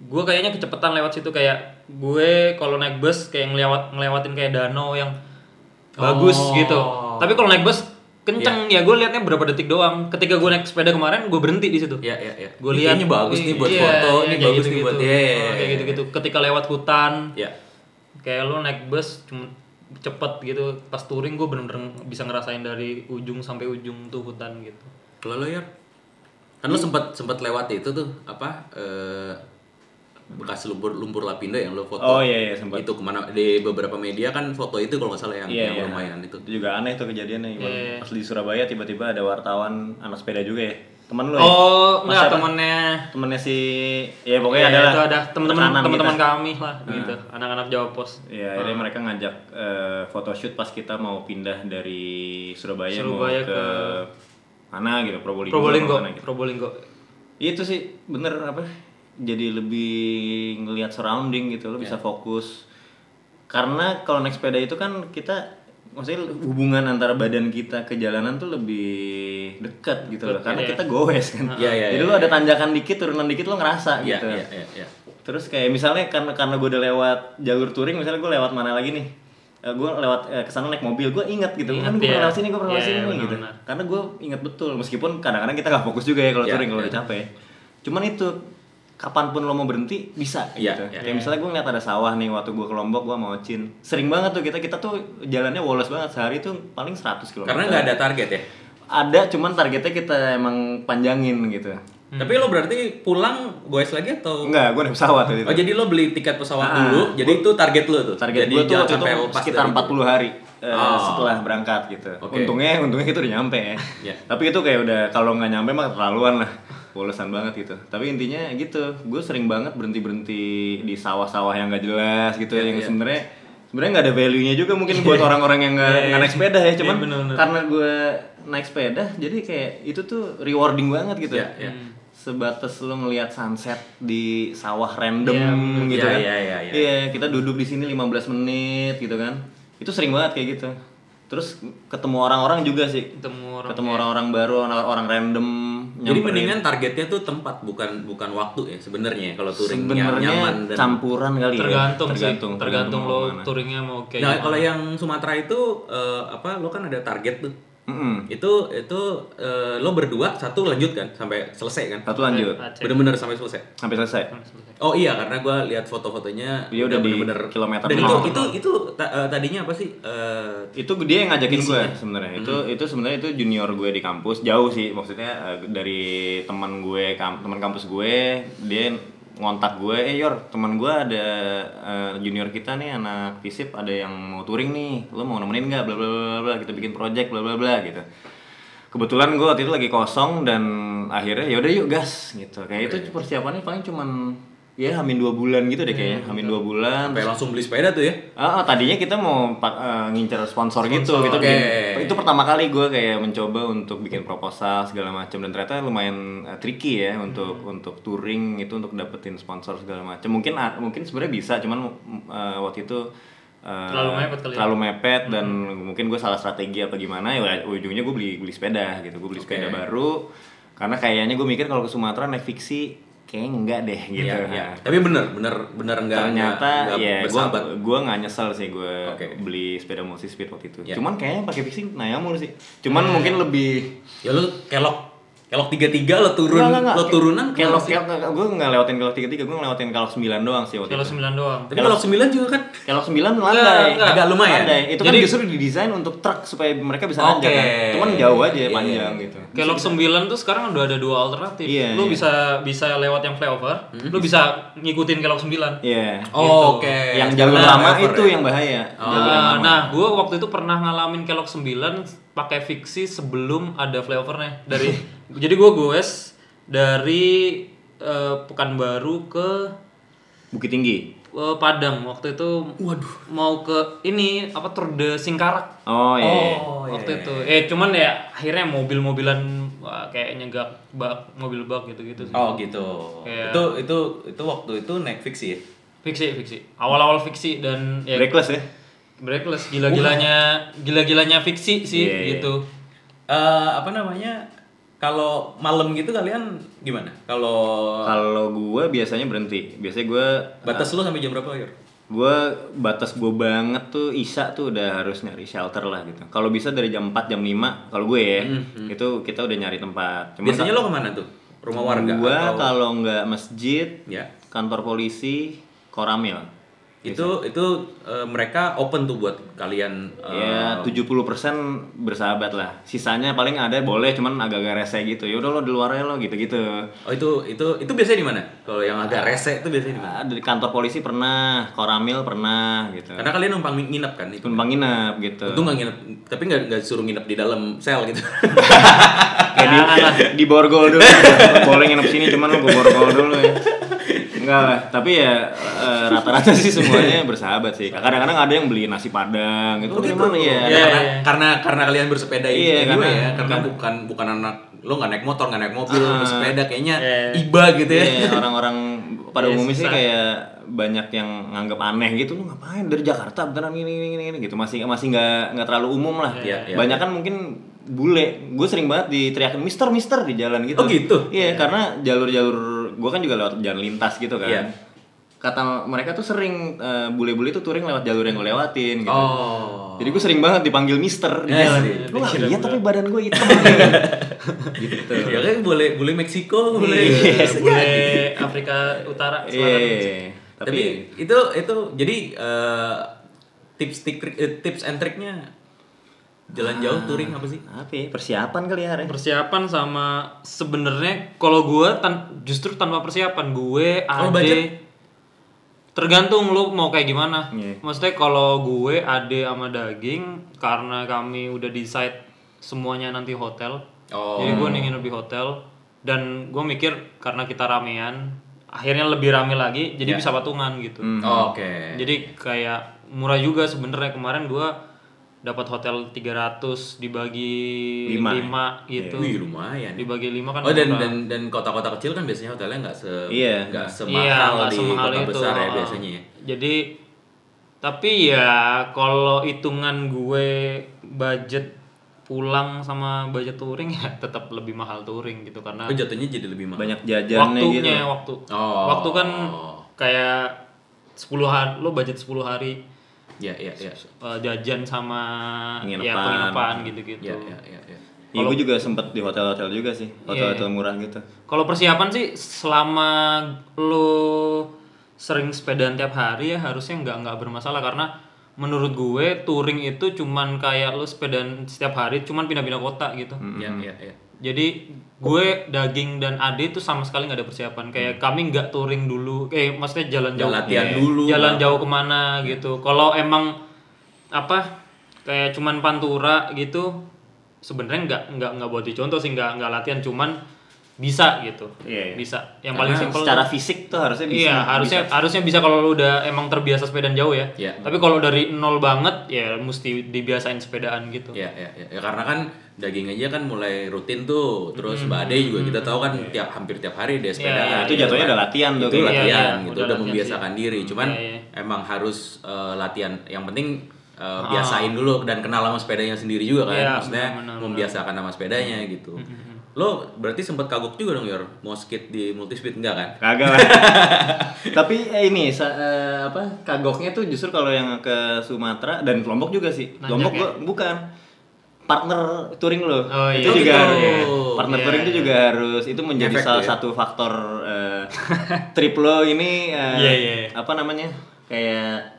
gue kayaknya kecepatan lewat situ kayak gue kalau naik bus kayak ngelewat ngelewatin kayak danau yang bagus Oh. gitu. Tapi kalau naik bus kenceng ya gue liatnya berapa detik doang. Ketika gue naik sepeda kemarin gue berhenti di situ. Iya, iya, iya. Gue Ini lihat kayaknya bagus nih buat iya, foto, iya, ini kayak bagus nih gitu-gitu. buat iya, iya, Oh, kayak iya. gitu-gitu. Ketika lewat hutan, Iya. kayak lo naik bus cuma cepet gitu. Pas touring gue bener-bener bisa ngerasain dari ujung sampai ujung tuh hutan gitu. Kalau lo ya, kan lo sempat sempat lewat itu tuh apa eh, bekas lumpur lumpur lapindo yang lo foto. Oh, iya, iya, sempat. Itu ke mana di beberapa media kan foto itu kalau nggak salah yang, Iya, yang iya. lumayan itu. Itu juga aneh tuh kejadiannya. Iya. Pas di Surabaya tiba-tiba ada wartawan anak sepeda juga ya. Temen lu ya? Oh, Mas enggak siapa? temennya Temennya si ya pokoknya Iya, ada lah. itu ada teman-teman rekanan teman-teman kami lah gitu. Anak-anak Jawa Pos. Iya, akhirnya mereka ngajak eh, photoshoot pas kita mau pindah dari Surabaya, Surabaya mau ke, mana gitu, Probolinggo. Probolinggo, mana gitu. Probolinggo. Itu sih bener apa? Jadi lebih ngelihat surrounding gitu, lo bisa Iya. fokus. Karena kalau naik sepeda itu kan kita maksudnya hubungan antara badan kita ke jalanan tuh lebih dekat gitu loh. Karena iya. kita goes kan. Iya, iya, Jadi iya, lo ada tanjakan dikit, turunan dikit lo ngerasa Iya, gitu. iya, iya, iya. Terus kayak misalnya karena karena gue udah lewat jalur touring, misalnya gue lewat mana lagi nih, gue lewat eh, ke sana naik mobil gue inget gitu kan gue iya. pernah sini gue pernah Iya, sini benar, gitu karena gue inget betul meskipun kadang-kadang kita nggak fokus juga ya kalau Iya, touring kalau iya. udah capek cuman itu kapan pun lo mau berhenti bisa Iya, gitu iya. kayak misalnya gue ngeliat ada sawah nih waktu gue ke Lombok gue mau Ocin sering banget tuh kita kita tuh jalannya woles banget sehari tuh paling 100 km Karena nggak ada target ya. ada cuman targetnya kita emang panjangin gitu Tapi lo berarti pulang goes lagi atau enggak gue naik pesawat tuh Oh jadi lo beli tiket pesawat Ah, dulu, jadi itu target lo tuh. target jadi gue tuh waktu itu sekitar dari itu. 40 hari eh, Oh. setelah berangkat gitu Oke. untungnya untungnya kita udah nyampe ya Iya. tapi itu kayak udah kalau nggak nyampe mah keterlaluan lah bolesan banget gitu tapi intinya gitu gue sering banget berhenti berhenti di sawah-sawah yang nggak jelas gitu Iya, yang iya. sebenarnya sebenarnya nggak ada value nya juga mungkin buat [laughs] orang-orang yang nggak Iya, nggak naik sepeda ya cuman Iya, bener-bener. karena gue naik sepeda jadi kayak itu tuh rewarding banget gitu Iya, iya. sebatas lo ngelihat sunset di sawah random Iya, gitu Iya, kan iya, iya, iya. Iya, kita duduk di sini 15 menit gitu kan. Itu sering banget kayak gitu. Terus ketemu orang-orang juga sih. Ketemu orang. Ketemu orang-orang baru, orang-orang random. Jadi mendingan targetnya tuh tempat bukan bukan waktu ya sebenarnya kalau touring yang sebenarnya nyaman dan campuran kali ya. tergantung, tergantung, sih tergantung mau lo touringnya mau kayak Nah, kalau yang Sumatera itu eh, apa lo kan ada target tuh. Mm-mm. Itu itu eh, lo berdua satu lanjut kan sampai selesai kan? Satu lanjut Aceh. Bener-bener sampai selesai. sampai selesai. Oh iya karena gua lihat foto-fotonya Dia udah di kilometer Dan itu itu itu ta- eh, tadinya apa sih? Eh, itu dia yang ngajakin gue sebenarnya itu Hmm. itu sebenarnya itu junior gue di kampus jauh sih maksudnya eh, dari teman gue kam- teman kampus gue dia ngontak gue eh yor teman gue ada eh, junior kita nih anak fisip ada yang mau touring nih. Lo mau nemenin nggak? Bla bla bla bla kita bikin project bla bla bla gitu. Kebetulan gue waktu itu lagi kosong dan akhirnya ya udah yuk gas gitu. Kayak itu persiapannya paling cuman ya hamin dua bulan gitu deh kayaknya hamin dua bulan sampai langsung beli sepeda tuh ya? Ah, ah, tadinya kita mau eh, ngincer sponsor, gitu, Sponsor, kita oke. bikin- itu pertama kali gue kayak mencoba untuk bikin proposal segala macam dan ternyata lumayan eh, tricky ya untuk untuk touring itu untuk dapetin sponsor segala macam. Mungkin ah, mungkin sebenarnya bisa, cuman eh, waktu itu Terlalu mepet kali ya? terlalu mepet dan mungkin gue salah strategi apa gimana ya ujungnya gue beli beli sepeda gitu, gue beli Oke. sepeda baru karena kayaknya gue mikir kalau ke Sumatera naik fiksi kayaknya enggak deh gitu. Iya, iya. Nah, Tapi bener, bener, bener enggak ternyata enggak, ya gue gue nggak nyesel sih gue Oke. beli sepeda multi speed waktu itu Ya. cuman kayaknya pakai fixing nayamur sih cuman mungkin lebih Ya lu kelok kelok tiga tiga lo turun Nggak, nggak, nggak. lo turunan kelok kelok gue nggak lewatin kelok tiga tiga gue ngelewatin kelok sembilan doang sih waktu kalau itu sembilan doang Tapi kelok sembilan juga kan kelok sembilan landai enggak. Agak lumayan. landai itu kan Jadi- justru didesain untuk truk supaya mereka bisa Oke. nanjak kan cuman jauh aja Iya, panjang gitu Kelok 9 tuh sekarang udah ada dua alternatif. Iya, lu iya. bisa bisa lewat yang flyover, lu bisa ngikutin kelok 9. Iya Oh, Gitu. oke. yang jalur Karena lama itu ya? yang bahaya Oh. Jalur yang Nah, lama. nah gue waktu itu pernah ngalamin kelok 9 pakai fiksi sebelum ada flyovernya. Dari [laughs] jadi gue goes dari eh, Pekanbaru ke Bukit Tinggi eh, Padang waktu itu. Waduh. Mau ke ini apa Tour de Singkarak. oh iya Oh, iya, waktu iya. itu. Eh cuman ya akhirnya mobil-mobilan wah, kayak nyegak bak mobil bak gitu-gitu sih. Oh gitu. Iya. Itu itu itu waktu itu naik fiksi ya. Fiksi, fiksi. Awal-awal fiksi dan ya breakless ya Breakless gila-gilanya gila-gilanya fiksi sih Iya, iya. gitu. Eh apa namanya? Kalau malam gitu kalian gimana? Kalau Kalau gue biasanya berhenti. Biasanya gue batas lu sampai jam berapa, Yor? gue batas gue banget tuh Isa tuh udah harus nyari shelter lah gitu. Kalau bisa dari jam 4 jam 5 kalau gue ya itu kita udah nyari tempat. Cuman Biasanya lo ke mana tuh? Rumah warga gue atau kalau nggak masjid, ya? kantor polisi, koramil. Itu itu eh, mereka open tuh buat kalian eh, Ya 70% bersahabat lah. Sisanya paling ada boleh cuman agak-agak rese gitu. Ya udah lo di luar lo gitu-gitu. Oh itu itu itu biasanya di mana? Kalau yang agak rese itu biasanya di mana? Ah, Dari kantor polisi pernah, koramil pernah gitu. Karena kalian numpang nginep kan itu. Numpang nginep gitu. Untung nggak nginep, tapi nggak nggak suruh nginep di dalam sel gitu. [laughs] kayak di, di borgol dulu [laughs] boleh nginep sini cuman gue borgol dulu ya enggak lah tapi ya eh, rata-rata sih semuanya bersahabat sih. Kadang-kadang ada yang beli nasi padang itu dari mana ya Ya, Iya, karena, iya. karena karena kalian bersepeda Iya, ini karena- ya, karena karena- bukan bukan anak lo nggak naik motor nggak naik mobil Ah. bersepeda kayaknya Iya. iba gitu ya. Iya, orang-orang pada Iya, umumnya sih kayak banyak yang nganggap aneh gitu lu ngapain? Dari Jakarta beneran ini ini ini gitu. Masih masih nggak nggak terlalu umum lah. Iya, iya. banyak kan mungkin bule. Gue sering banget diteriakin Mister Mister di jalan gitu. Oh, gitu? iya. karena jalur-jalur gue kan juga lewat jalan lintas gitu kan Iya. kata mereka tuh sering eh, bule-bule tuh touring lewat jalur yang gue lewatin gitu. Oh. Jadi gue sering banget dipanggil Mister di jalan. sih. Lu nggak lihat tapi badan gue hitam. [laughs] gitu. ya kan boleh boleh Meksiko, boleh. Iya, Bisa boleh. Afrika Utara Iya. Selatan. Tapi, Tapi itu itu jadi eh, tips tik- eh, tips and triknya jalan jauh touring apa sih? apa ya? Persiapan kali ya, Re? Persiapan sama sebenarnya kalau gue tan justru tanpa persiapan gue ade budget? tergantung lu mau kayak gimana. Iya. Maksudnya kalau gue ade sama daging karena kami udah decide semuanya nanti hotel. Oh. Jadi gue ningin lebih hotel dan gue mikir karena kita ramean akhirnya lebih rame lagi jadi Ya. bisa patungan gitu. Oh, Oke. Jadi kayak murah juga sebenarnya kemarin gua dapat hotel 300 dibagi Lima, 5 gitu. Wih lumayan. Dibagi 5 kan Oh dan murah. dan dan kota-kota kecil kan biasanya hotelnya nggak se Iya. nggak Iya, semahal nggak di semahal kota itu. besar ya oh. biasanya ya. Jadi tapi ya kalau hitungan gue budget pulang sama budget touring ya tetap lebih mahal touring gitu karena Oh jatuhnya jadi lebih mahal. Banyak jajannya waktunya gitu. waktu Oh. waktu kan kayak 10 hari lo budget 10 hari Ya ya ya. eh, jajan sama ya Penginapan. penginapan gitu-gitu. Ya ya ya. ya. Iya, gue juga sempet di hotel-hotel juga sih, hotel-hotel Iya. murah gitu. Kalau persiapan sih selama lo sering sepedaan tiap hari ya harusnya nggak nggak bermasalah karena menurut gue touring itu cuman kayak lo sepedaan setiap hari cuman pindah-pindah kota gitu. Ya ya ya. Jadi gue daging dan Ade itu sama sekali nggak ada persiapan. Kayak kami nggak touring dulu, eh maksudnya jalan Ya, jauh, latihan Iya. dulu. jalan jauh ke mana gitu. Kalau emang apa kayak cuman pantura gitu, sebenarnya nggak nggak nggak buat dicontoh sih nggak nggak latihan cuman bisa gitu. Iya, iya. Bisa. Yang paling Karena simpel secara tuh- fisik tuh harusnya bisa. Iya, harusnya harusnya bisa kalau lu udah emang terbiasa sepedaan jauh ya. Iya. Tapi kalau dari nol banget ya mesti dibiasain sepedaan gitu. Ya, ya, ya, Ya, karena kan daging aja kan mulai rutin tuh, terus Mbak Ade juga kita tahu kan tiap hampir tiap hari dia. Iya, itu gitu jatuhnya kan. udah latihan tuh. Itu Iya, latihan iya, gitu, udah udah, latihan membiasakan diri. Cuman Iya, iya. emang harus eh, latihan. Yang penting eh, biasain dulu dan kenal sama sepedanya sendiri juga kan. Iya, Maksudnya benar, benar, membiasakan sama sepedanya gitu. Lo berarti sempat kagok juga dong Yor, mau skate di multispeed enggak kan? Kagak lah. [laughs] Tapi eh, ini sa- eh, apa kagoknya tuh justru kalau yang ke Sumatera dan Lombok juga sih. Nanjak Lombok ya? gua bukan partner touring lo. Oh, itu iya. juga Oh, harus- gitu. partner Iya, touring itu iya. juga harus itu menjadi Efek salah ya. satu faktor eh, [laughs] trip lo ini eh, Iya, iya, iya. apa namanya? kayak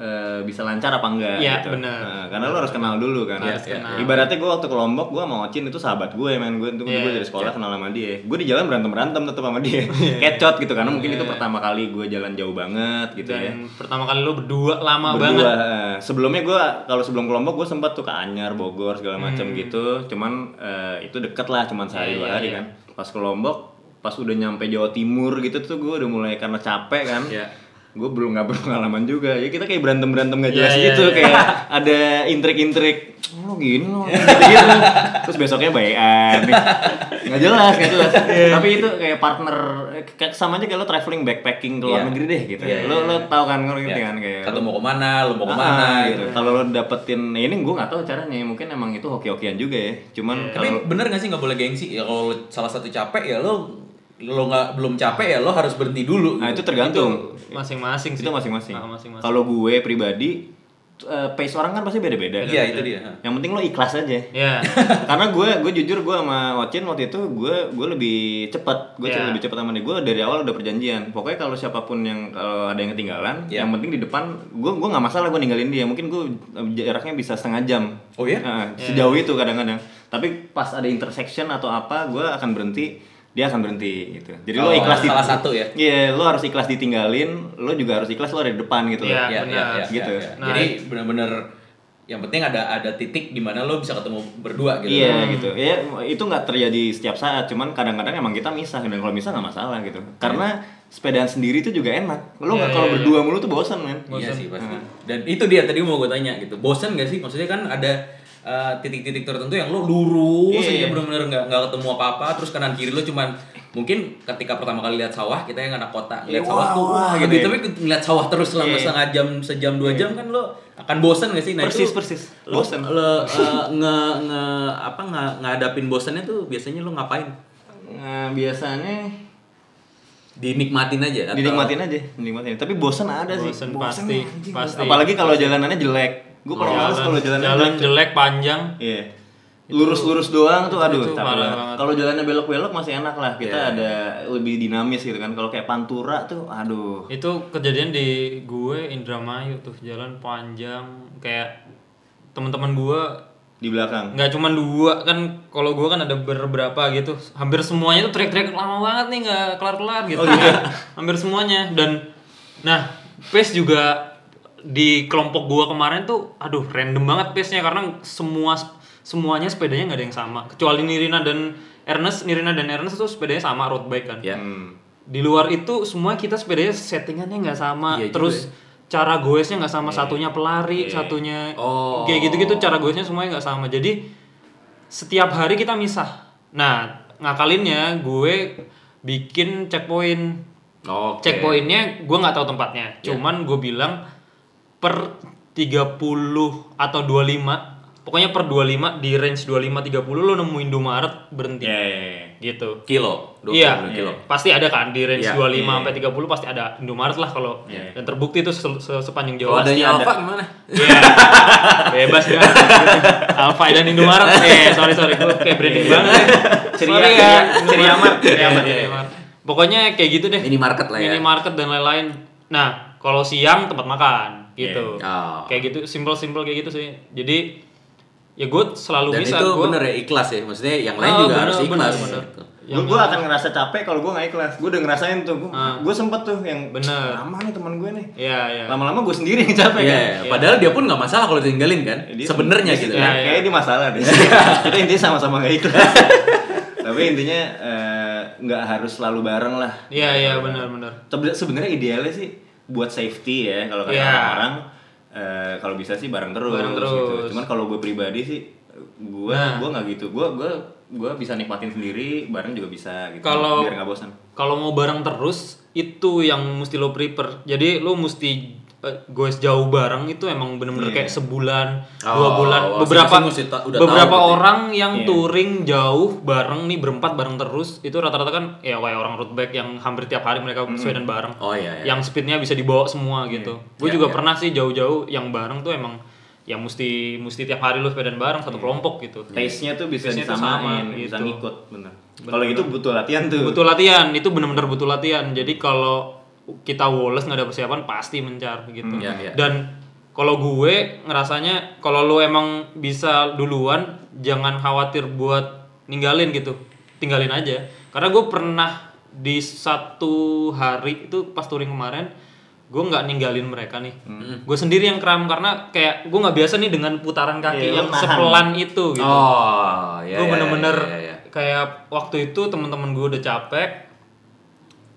eh, bisa lancar apa enggak Iya, gitu. benar. Nah, karena lo harus kenal dulu kan. Harus Iya, kenal. Ibaratnya gue waktu ke Lombok, gue sama Ocin itu sahabat gue, men. Gue itu Iya, gue dari sekolah kenal sama dia. Gue di jalan berantem berantem tetap sama dia. [laughs] Kecot gitu karena mungkin itu pertama kali gue jalan jauh banget gitu ya. Dan pertama kali lu berdua lama Berdua. banget. eh, Sebelumnya gue kalau sebelum ke Lombok gue sempat tuh ke Anyar, Bogor segala macam gitu. Cuman eh, itu deket lah, cuman sehari Hmm. Iya, dua iya, hari iya. kan. Pas ke Lombok, pas udah nyampe Jawa Timur gitu tuh gue udah mulai karena capek kan. Iya. Gue belum nggak berpengalaman juga. Ya kita kayak berantem berantem gak Iya, jelas iya, gitu, iya. kayak ada intrik-intrik. Oh gini loh, gitu-gitu. Terus besoknya bayan. Nggak jelas, nggak jelas. Iya. Tapi itu kayak partner, eh, kayak sama aja kayak lo traveling backpacking ke luar Iya. negeri deh gitu. Iya, lo iya. lo tau kan ngerti Ya. kan kayak. Satu mau ke mana, lu mau Ah, ke mana gitu. gitu. Kalau lo dapetin ya ini gue nggak tahu caranya. Mungkin emang itu hoki-hokian juga ya. Cuman Tapi kalau bener gak sih nggak boleh gengsi? Ya kalau salah satu capek ya lo lo nggak belum capek ya lo harus berhenti dulu. nah itu tergantung. Masing-masing sih. Itu masing-masing. Ah, masing-masing. Kalau gue pribadi eh, pace orang kan pasti beda-beda. kan? Iya itu dia. Yang penting lo ikhlas aja. Ya. [laughs] Karena gue gue jujur gue sama Ocin waktu itu gue gue lebih cepat gue Iya. lebih cepat sama dia gue dari awal udah perjanjian pokoknya kalau siapa pun yang kalau ada yang ketinggalan Iya. yang penting di depan gue gue nggak masalah gue ninggalin dia mungkin gue eh, jaraknya bisa setengah jam Oh ya? Nah, sejauh itu kadang-kadang tapi pas ada intersection atau apa gue akan berhenti dia akan berhenti gitu jadi Oh, lo ikhlas di- salah satu ya? iya lo harus ikhlas ditinggalin lo juga harus ikhlas lo ada di depan gitu Iya. loh. Ya, benar. ya, ya, Gitu. ya, ya. Nah, Jadi benar-benar yang penting ada ada titik di mana lo bisa ketemu berdua gitu. Iya gitu. Ya itu nggak terjadi setiap saat, cuman kadang-kadang emang kita misah dan kalau misah nggak masalah gitu. Karena sepedaan sendiri itu juga enak. Lo nggak Iya, kalau iya, berdua mulu tuh bosan men. Iya sih pasti. Dan itu dia tadi mau gue tanya gitu. Bosan gak sih? Maksudnya kan ada uh, titik-titik tertentu yang lo lurus Iya. aja benar-benar nggak nggak ketemu apa-apa. Terus kanan kiri lo cuman mungkin ketika pertama kali lihat sawah kita yang anak kota Iya, lihat sawah wah, tuh wah, gitu gitu. ya. Tapi ngeliat sawah terus selama Iya. setengah jam, sejam dua jam kan lo akan bosan gak sih? Nah Persis, itu persis. Bosan. lo uh, nge, nge apa nge, ngadapin bosannya tuh biasanya lo ngapain? Nah, biasanya Dinikmatin aja atau dinikmatin aja dinikmatin tapi bosan ada sih Bosen, Bosen pasti, anjing. pasti. apalagi kalau jalanannya jelek gue kalau males kalau jalannya jalan jelek panjang. Iya. Lurus-lurus doang tuh aduh itu kalau jalannya belok-belok masih enak lah. Kita Iya. ada lebih dinamis gitu kan. Kalau kayak pantura tuh aduh. Itu kejadian di gue Indramayu tuh jalan panjang. Kayak teman-teman gue di belakang? Nggak cuma dua kan kalau gue kan ada beberapa gitu. Hampir semuanya tuh teriak-teriak lama banget nih nggak kelar-kelar gitu, [laughs] hampir semuanya. Dan nah pace juga di kelompok gua kemarin tuh aduh random banget pace-nya karena semua semuanya sepedanya nggak ada yang sama. Kecuali Nirina dan Ernest Nirina dan Ernest tuh sepedanya sama road bike kan. Ya. Hmm. di luar itu semua kita sepedanya settingannya nggak sama. Iya juga terus cara goesnya nggak sama. Satunya pelari satunya Oh. kayak gitu-gitu cara goesnya semuanya nggak sama. Jadi setiap hari kita misah. Nah ngakalinnya gue bikin checkpoint. Oke. checkpointnya gue nggak tahu tempatnya. Cuman gue bilang per 30 atau 25 pokoknya per 25 di range 25 30 lo nemu Indomaret berhenti ya ya, ya. gitu Kilo. 20 Iya, kilo. pasti ada kan di range Iya, 25 iya. sampai 30 pasti ada Indomaret lah kalau Iya. dan terbukti itu se- se- sepanjang Kalau Jawa. adanya ada. Alfa gimana? Iya. Bebas kan. Alfa dan Indomaret. Eh, [laughs] sorry sorry gue kayak branding banget. ya. Ceria, Sorry ya. ceria amat, ceria Iya, amat, ceria iya. amat. Pokoknya kayak gitu deh. Minimarket lah ya. Minimarket dan lain-lain. Nah, kalau siang tempat makan gitu. Iya. Oh. Kayak gitu, simple-simple kayak gitu sih. Jadi ya gue selalu Dan bisa itu gua- bener ya ikhlas ya. Maksudnya yang lain Oh, juga bener, harus bener, ikhlas. bener. gitu. Gue gue akan ngerasa capek kalau gue nggak ikhlas. Gue udah ngerasain tuh. Gue Ah. sempet tuh yang Bener. lama nih teman gue nih. Iya, iya. Lama-lama gue sendiri yang capek Iya, kan. iya. padahal dia pun nggak masalah kalau ditinggalin kan. Dia Sebenarnya gitu. ya, Iya, iya. Kayaknya dia masalah deh. [laughs] Kita intinya sama-sama gak ikhlas. [laughs] Tapi intinya eh, nggak harus selalu bareng lah. Iya, iya benar-benar. Sebe- Sebenarnya idealnya sih buat safety ya kalau kata Iya. orang-orang eh, kalau bisa sih bareng terus. Bareng Gitu. terus. Cuman kalau gue pribadi sih gue Nah. gue nggak gitu. Gue gue gue bisa nikmatin sendiri, bareng juga bisa gitu. Kalau- biar nggak bosan. kalau mau bareng terus itu yang mesti lo prepare jadi lo mesti goes jauh bareng itu emang bener-bener Iya. kayak sebulan Oh, dua bulan wah, beberapa ta- udah beberapa tahu gitu ya. orang yang Iya. touring jauh bareng nih berempat bareng terus itu rata-rata kan ya kayak orang road bike yang hampir tiap hari mereka sepedaan bareng Oh iya, iya. yang speednya bisa dibawa semua gitu gue Iya, juga iya. pernah sih jauh-jauh yang bareng tuh emang yang mesti mesti tiap hari lu sepedaan bareng satu kelompok gitu Taste-nya tuh bisa tuh disamain, sama, bisa gitu. ngikut, bener. Kalau gitu butuh latihan tuh. butuh latihan itu benar-benar butuh latihan jadi kalau kita woles nggak ada persiapan pasti mencar gitu Iya, iya. dan kalau gue ngerasanya kalau lo emang bisa duluan jangan khawatir buat ninggalin gitu tinggalin aja karena gue pernah di satu hari itu pas touring kemarin gue nggak ninggalin mereka nih gue sendiri yang kram karena kayak gue nggak biasa nih dengan putaran kaki Iya, lo yang nahan. sepelan itu gitu Oh, iya. gue iya, bener-bener iya, iya. kayak waktu itu teman-teman gue udah capek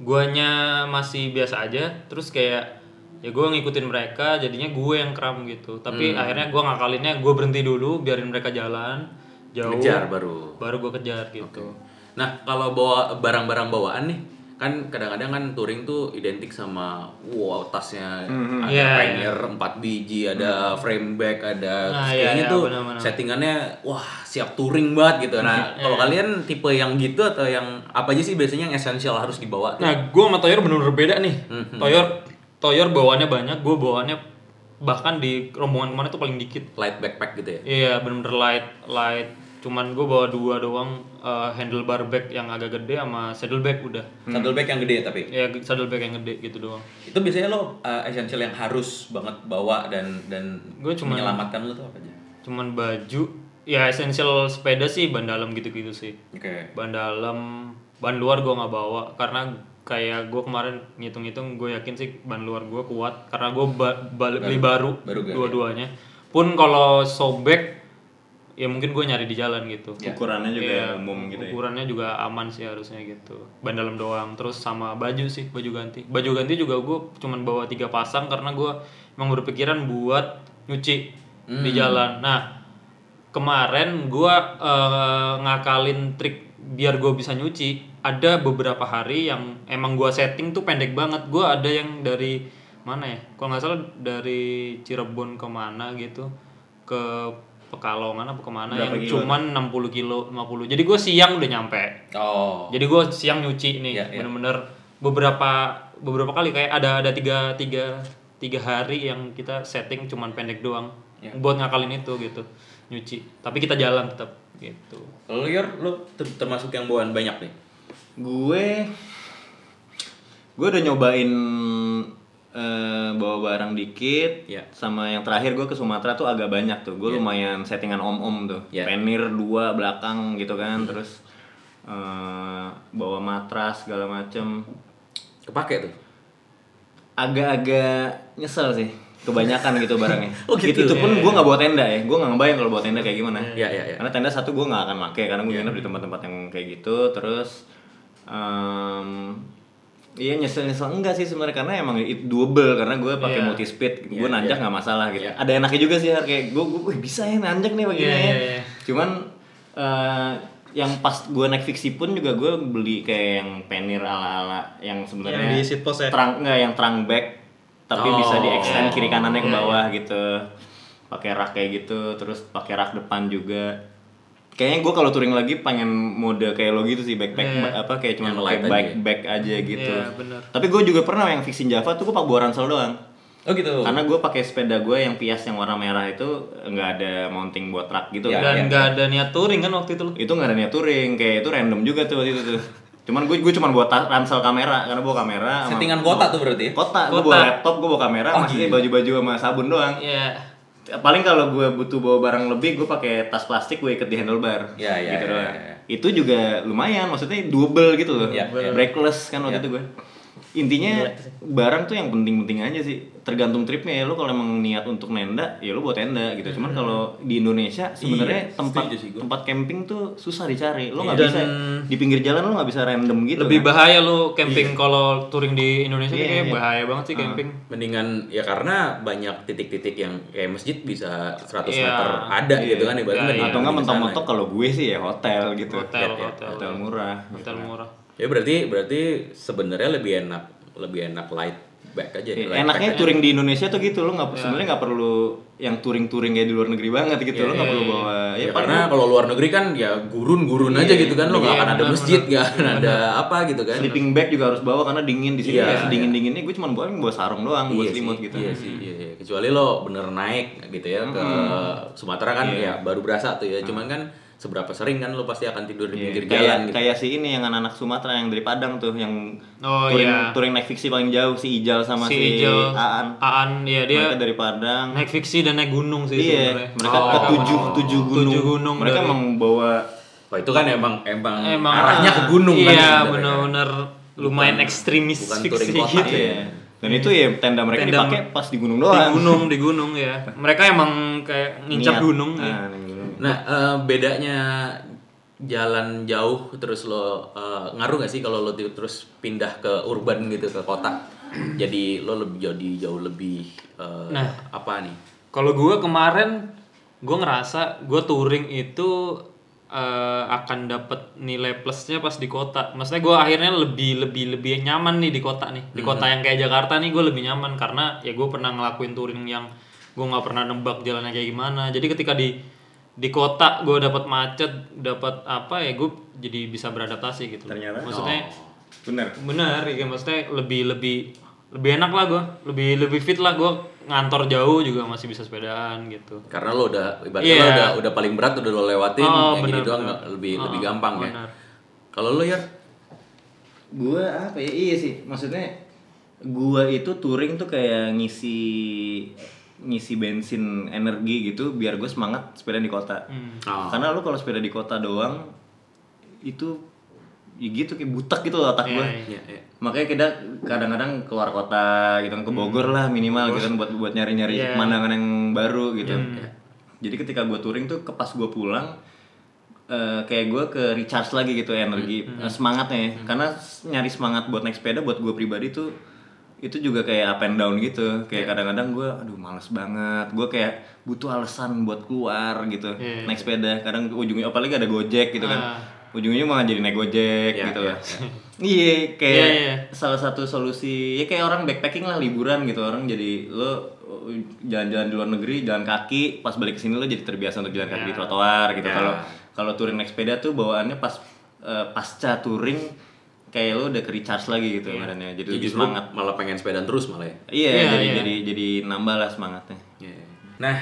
guanya masih biasa aja terus kayak ya gue ngikutin mereka jadinya gue yang kram gitu tapi Hmm. akhirnya gue ngakalinnya gue berhenti dulu biarin mereka jalan jauh Ngejar baru. baru gue kejar gitu Nah, kalau bawa barang-barang bawaan nih, kan kadang-kadang kan touring tuh identik sama wow tasnya ada Iya, hanger 4 biji, ada frame bag, ada Nah, iya, kayaknya iya, tuh benar-benar. settingannya wah siap touring banget gitu. Nah, kalau kalian tipe yang gitu atau yang apa aja sih biasanya yang esensial harus dibawa tuh? nah gue sama Toyor bener-bener beda nih Mhm. Toyor Toyor bawaannya banyak gue bawaannya bahkan di rombongan ke mana tuh paling dikit Light backpack gitu ya. Iya bener-bener light light cuman gue bawa dua doang eh, handlebar bag yang agak gede sama saddle bag udah Saddle bag yang gede tapi. ya saddle bag yang gede gitu doang Itu biasanya lo uh, essential yang harus banget bawa dan dan Gua cuman- menyelamatkan lo tuh apa aja? cuman baju ya esensial sepeda sih ban dalam gitu-gitu sih Oke. ban dalam ban luar gue nggak bawa karena kayak gue kemarin ngitung-ngitung gue yakin sih ban luar gue kuat karena gue beli baru, baru dua-duanya pun kalau sobek ya mungkin gue nyari di jalan gitu. Ukurannya juga Iya, umum gitu ya. ukurannya juga aman sih harusnya gitu. Ban dalam doang. Terus sama baju sih baju ganti. Baju ganti juga gue cuman bawa tiga pasang karena gue emang berpikiran buat nyuci di Hmm. jalan. Nah kemarin gue eh, ngakalin trik biar gue bisa nyuci ada beberapa hari yang emang gue setting tuh pendek banget. Gue ada yang dari mana ya? Kalau nggak salah dari Cirebon ke mana gitu ke Pekalongan apa ke mana Berapa yang kilo cuman 60 kilo 50 jadi gue siang udah nyampe Oh. jadi gue siang nyuci nih Iya, iya. bener-bener beberapa beberapa kali kayak ada ada tiga tiga tiga hari yang kita setting cuman pendek doang Ya. buat ngakalin itu gitu nyuci tapi kita jalan tetap gitu Yor, lu ter- termasuk yang bawaan banyak nih. Gue gue udah nyobain eh, bawa barang dikit Iya. sama yang terakhir gue ke Sumatera tuh agak banyak tuh. Gue lumayan settingan om-om tuh. Iya. penir dua belakang gitu kan terus eh, bawa matras segala macem. Kepake tuh. agak-agak nyesel sih kebanyakan gitu barangnya. [laughs] Oh, gitu. itu pun gue nggak bawa tenda ya. Gue nggak ngebayang kalau bawa tenda kayak gimana. Iya, iya, karena tenda satu gue nggak akan pakai karena gue nginep di tempat-tempat yang kayak gitu. Terus em, Iya nyesel nyesel enggak sih sebenarnya karena emang itu double karena gue pakai Iya. multi speed gue Iya, nanjak iya. nggak masalah gitu Iya. ada enaknya juga sih kayak gue gue bisa ya nanjak nih begini Iya, ya iya, iya. cuman eh, yang pas gue naik fiksi pun juga gue beli kayak yang penir ala ala yang sebenarnya Yang di seat post ya? terang enggak yang terang back tapi Oh. bisa di extend kiri kanannya ke Iya, bawah gitu pakai rak kayak gitu terus pakai rak depan juga kayaknya gue kalau touring lagi pengen mode kayak lo gitu sih backpack Iya. ba- apa kayak cuma pakai light aja bike ya? back aja gitu Iya, bener. tapi gue juga pernah yang fixin Java tuh gue pakai bawa ransel doang Oh gitu. karena gue pakai sepeda gue yang Pias yang warna merah itu nggak ada mounting buat rak gitu Ya, kan dan nggak ada niat touring kan waktu itu lo itu nggak ada niat touring kayak itu random juga tuh waktu itu tuh cuman gue gue cuma buat ransel kamera karena bawa kamera sama- Settingan kota tuh berarti ya? kota gue Kota. bawa laptop gue bawa kamera Oh, masih baju-baju sama sabun doang ya paling kalau gue butuh bawa barang lebih gue pakai tas plastik gue ikat di handlebar Ya, ya, gitu ya, doang. ya, ya. itu juga lumayan maksudnya double gitu loh Ya, ya. breakless kan waktu Ya. itu gue intinya barang tuh yang penting-penting aja sih. Tergantung tripnya ya lo kalau emang niat untuk nenda ya lo buat tenda gitu. Cuman kalau di Indonesia sebenarnya Iya, tempat tempat camping tuh susah dicari. Lo nggak Dan- bisa di pinggir jalan lo nggak bisa random gitu lebih kan. bahaya lo camping kalau touring di Indonesia tuh Iya, kayak iya. bahaya banget sih camping. Mendingan ya karena banyak titik-titik yang kayak masjid bisa 100 Iya. meter ada gitu kan ibaratnya Iya, atau nggak di sana. mentok-mentok kalau gue sih ya hotel gitu. Hotel ya, hotel. Hotel murah hotel murah Ya berarti berarti sebenarnya lebih enak lebih enak light back aja. Iya, light enaknya back aja. touring di Indonesia tuh gitu lo nggak sebenarnya nggak perlu yang touring-touring kayak di luar negeri banget gitu Iya, lo nggak iya, perlu iya. bawa Ya, paling karena kalau luar negeri kan ya gurun-gurun aja gitu kan lo nggak Iya, akan ada masjid nggak akan ada apa gitu kan. sleeping bag juga harus bawa karena dingin di sini Iya, kayak sedingin dinginnya gue cuma bawa bawa sarung doang buat Iya selimut gitu Iya sih, iya, iya. Kecuali lo bener naik gitu ya ke Sumatera kan Iya. ya baru berasa tuh ya. Cuman kan seberapa sering kan lo pasti akan tidur di Iya, pinggir kayak jalan gitu. kayak si ini yang anak-anak Sumatera yang dari Padang tuh yang Oh, touring iya. touring naik fiksi paling jauh si Ijal sama si, si Ijel Aan Aan ya dia mereka dari Padang naik fiksi dan naik gunung sih iya sebenarnya. mereka Oh. ke tujuh tujuh gunung, Tujuh gunung mereka dari- emang bawa Wah itu kan emang emang, emang arahnya ke gunung kan. iya benar-benar lumayan ekstremis bukan fiksi touring kota. gitu Iya. Dan itu ya tenda mereka Tenda- dipakai pas di gunung di doang. gunung di gunung ya [laughs] mereka emang kayak ngincap gunung ya. Nah. Nah, eh, bedanya jalan jauh terus lo eh, ngaruh gak sih kalau lo terus pindah ke urban gitu ke kota? jadi lo lebih jadi jauh lebih eh, Nah. apa nih? Kalau gue kemarin gue ngerasa gue touring itu eh, akan dapat nilai plusnya pas di kota. Maksudnya gue akhirnya lebih lebih lebih nyaman nih di kota nih. Di kota yang kayak Jakarta nih gue lebih nyaman karena ya gue pernah ngelakuin touring yang gue nggak pernah nebak jalannya kayak gimana. Jadi ketika di di kota gue dapat macet, dapat apa ya gue jadi bisa beradaptasi gitu. Ternyata? Maksudnya Bener. bener ya maksudnya lebih lebih lebih enak lah gue lebih lebih fit lah gue ngantor jauh juga masih bisa sepedaan gitu Karena lo udah ibaratnya Iya. lo udah udah paling berat udah lo lewatin, Oh, yang gini benar, doang lebih Oh, lebih gampang ya. benar. Kalau lo ya Gua apa ya? Iya sih. Maksudnya gua itu touring tuh kayak ngisi ngisi bensin energi gitu biar gue semangat sepeda di kota. Hmm. Oh. Karena lu kalau sepeda di kota doang itu ya gitu kayak butek gitu loh otak Iya, gue. iya. ya, ya. Makanya kita kadang-kadang keluar kota gitu kan ke Bogor lah minimal gitu kan buat buat nyari-nyari Iya. pemandangan yang baru gitu. Hmm. Jadi ketika gue touring tuh ke pas gue pulang eh, kayak gue ke recharge lagi gitu energi Hmm. eh, semangatnya ya. Karena s- nyari semangat buat naik sepeda buat gue pribadi tuh itu juga kayak up and down gitu. Iya. Kayak kadang-kadang gue aduh males banget. Gue kayak butuh alasan buat keluar gitu. Iya. Naik sepeda. Kadang ujungnya apalagi ada Gojek gitu kan. Ah. Ujungnya malah jadi naik Gojek Iya, gitu iya, loh. Iya, kayak Iya, iya. salah satu solusi ya kayak orang backpacking lah liburan gitu orang jadi lo jalan-jalan di luar negeri jalan kaki pas balik ke sini lo jadi terbiasa untuk jalan kaki di trotoar gitu kalau kalau touring naik sepeda tuh bawaannya pas eh, pasca touring kayak lu udah ke recharge lagi gitu ibaratnya. Jadi Jadi lebih semangat. malah pengen sepedaan terus malah ya. Iya, Iya, jadi, iya. jadi jadi nambah lah semangatnya. Iya. Nah,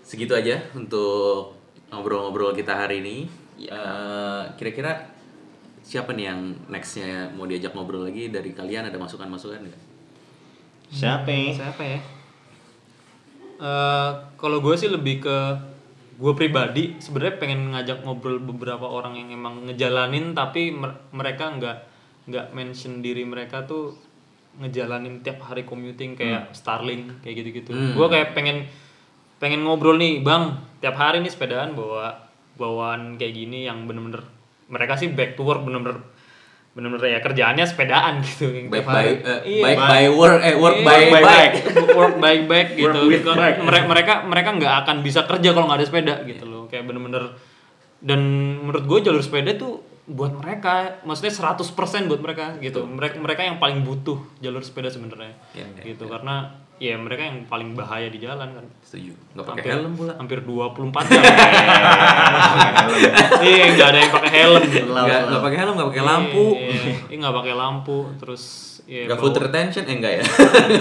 segitu aja untuk ngobrol-ngobrol kita hari ini. Eh, Kira-kira siapa nih yang nextnya mau diajak ngobrol lagi dari kalian ada masukan-masukan nggak? Siapa? ya? Siapa ya? Eh, kalau gue sih lebih ke gue pribadi sebenarnya pengen ngajak ngobrol beberapa orang yang emang ngejalanin tapi mer- mereka nggak nggak mention diri mereka tuh ngejalanin tiap hari commuting kayak Starling kayak gitu-gitu. Gue kayak pengen pengen ngobrol nih bang tiap hari nih sepedaan bawa bawaan kayak gini yang bener-bener mereka sih back to work bener-bener bener-bener ya kerjaannya sepedaan gitu yang Baik by Iya. baik by work eh work Iya, by [laughs] by bike. work by bike gitu. Work with Kan bike. mere- Mereka mereka nggak akan bisa kerja kalau nggak ada sepeda gitu loh. Kayak bener-bener dan menurut gue jalur sepeda tuh buat mereka maksudnya 100% buat mereka gitu. Mereka mereka yang paling butuh jalur sepeda sebenarnya. Iya, iya, gitu karena ya mereka yang paling bahaya di jalan kan. Setuju. Nggak pakai helm pula. hampir 24 jam. [laughs] Iya, nggak ada yang pakai helm. Nggak pakai helm, nggak pakai lampu. Iya, iya, nggak pakai lampu terus ya Nggak foot retention eh enggak ya?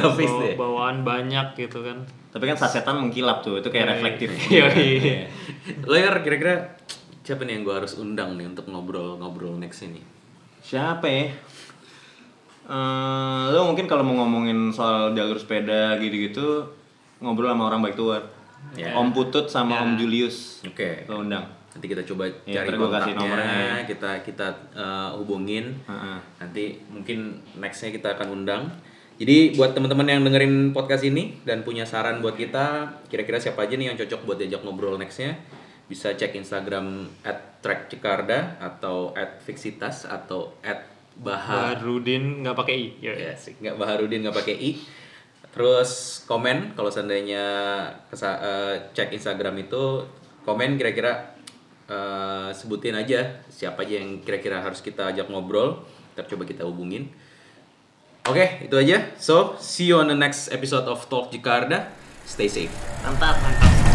Nggak fix bawaan banyak gitu kan. Tapi kan sasetan mengkilap tuh, itu kayak reflektif. [laughs] Iya, iya. Lo ya kira-kira siapa nih yang gue harus undang nih untuk ngobrol-ngobrol next ini? Siapa ya? Eh, lo mungkin kalau mau ngomongin soal jalur sepeda gitu-gitu ngobrol sama orang baik tua. Ya. Om Putut sama Om Julius. Oke. Lo undang. Nanti kita coba Iya, cari kontaknya, nomornya, ya. kita kita eh, hubungin. Heeh. Nanti mungkin nextnya kita akan undang. Jadi buat teman-teman yang dengerin podcast ini dan punya saran buat kita, kira-kira siapa aja nih yang cocok buat diajak ngobrol nextnya, bisa cek Instagram @trackcekarda atau @fixitas atau @bahar Barudin nggak pakai i. Ya, ya sih nggak Baharudin nggak pakai i terus komen kalau seandainya kesa- eh, cek Instagram itu komen kira-kira eh, sebutin aja siapa aja yang kira-kira harus kita ajak ngobrol ntar coba kita hubungin oke itu aja so see you on the next episode of Talk Jakarta stay safe Mantap. Mantap.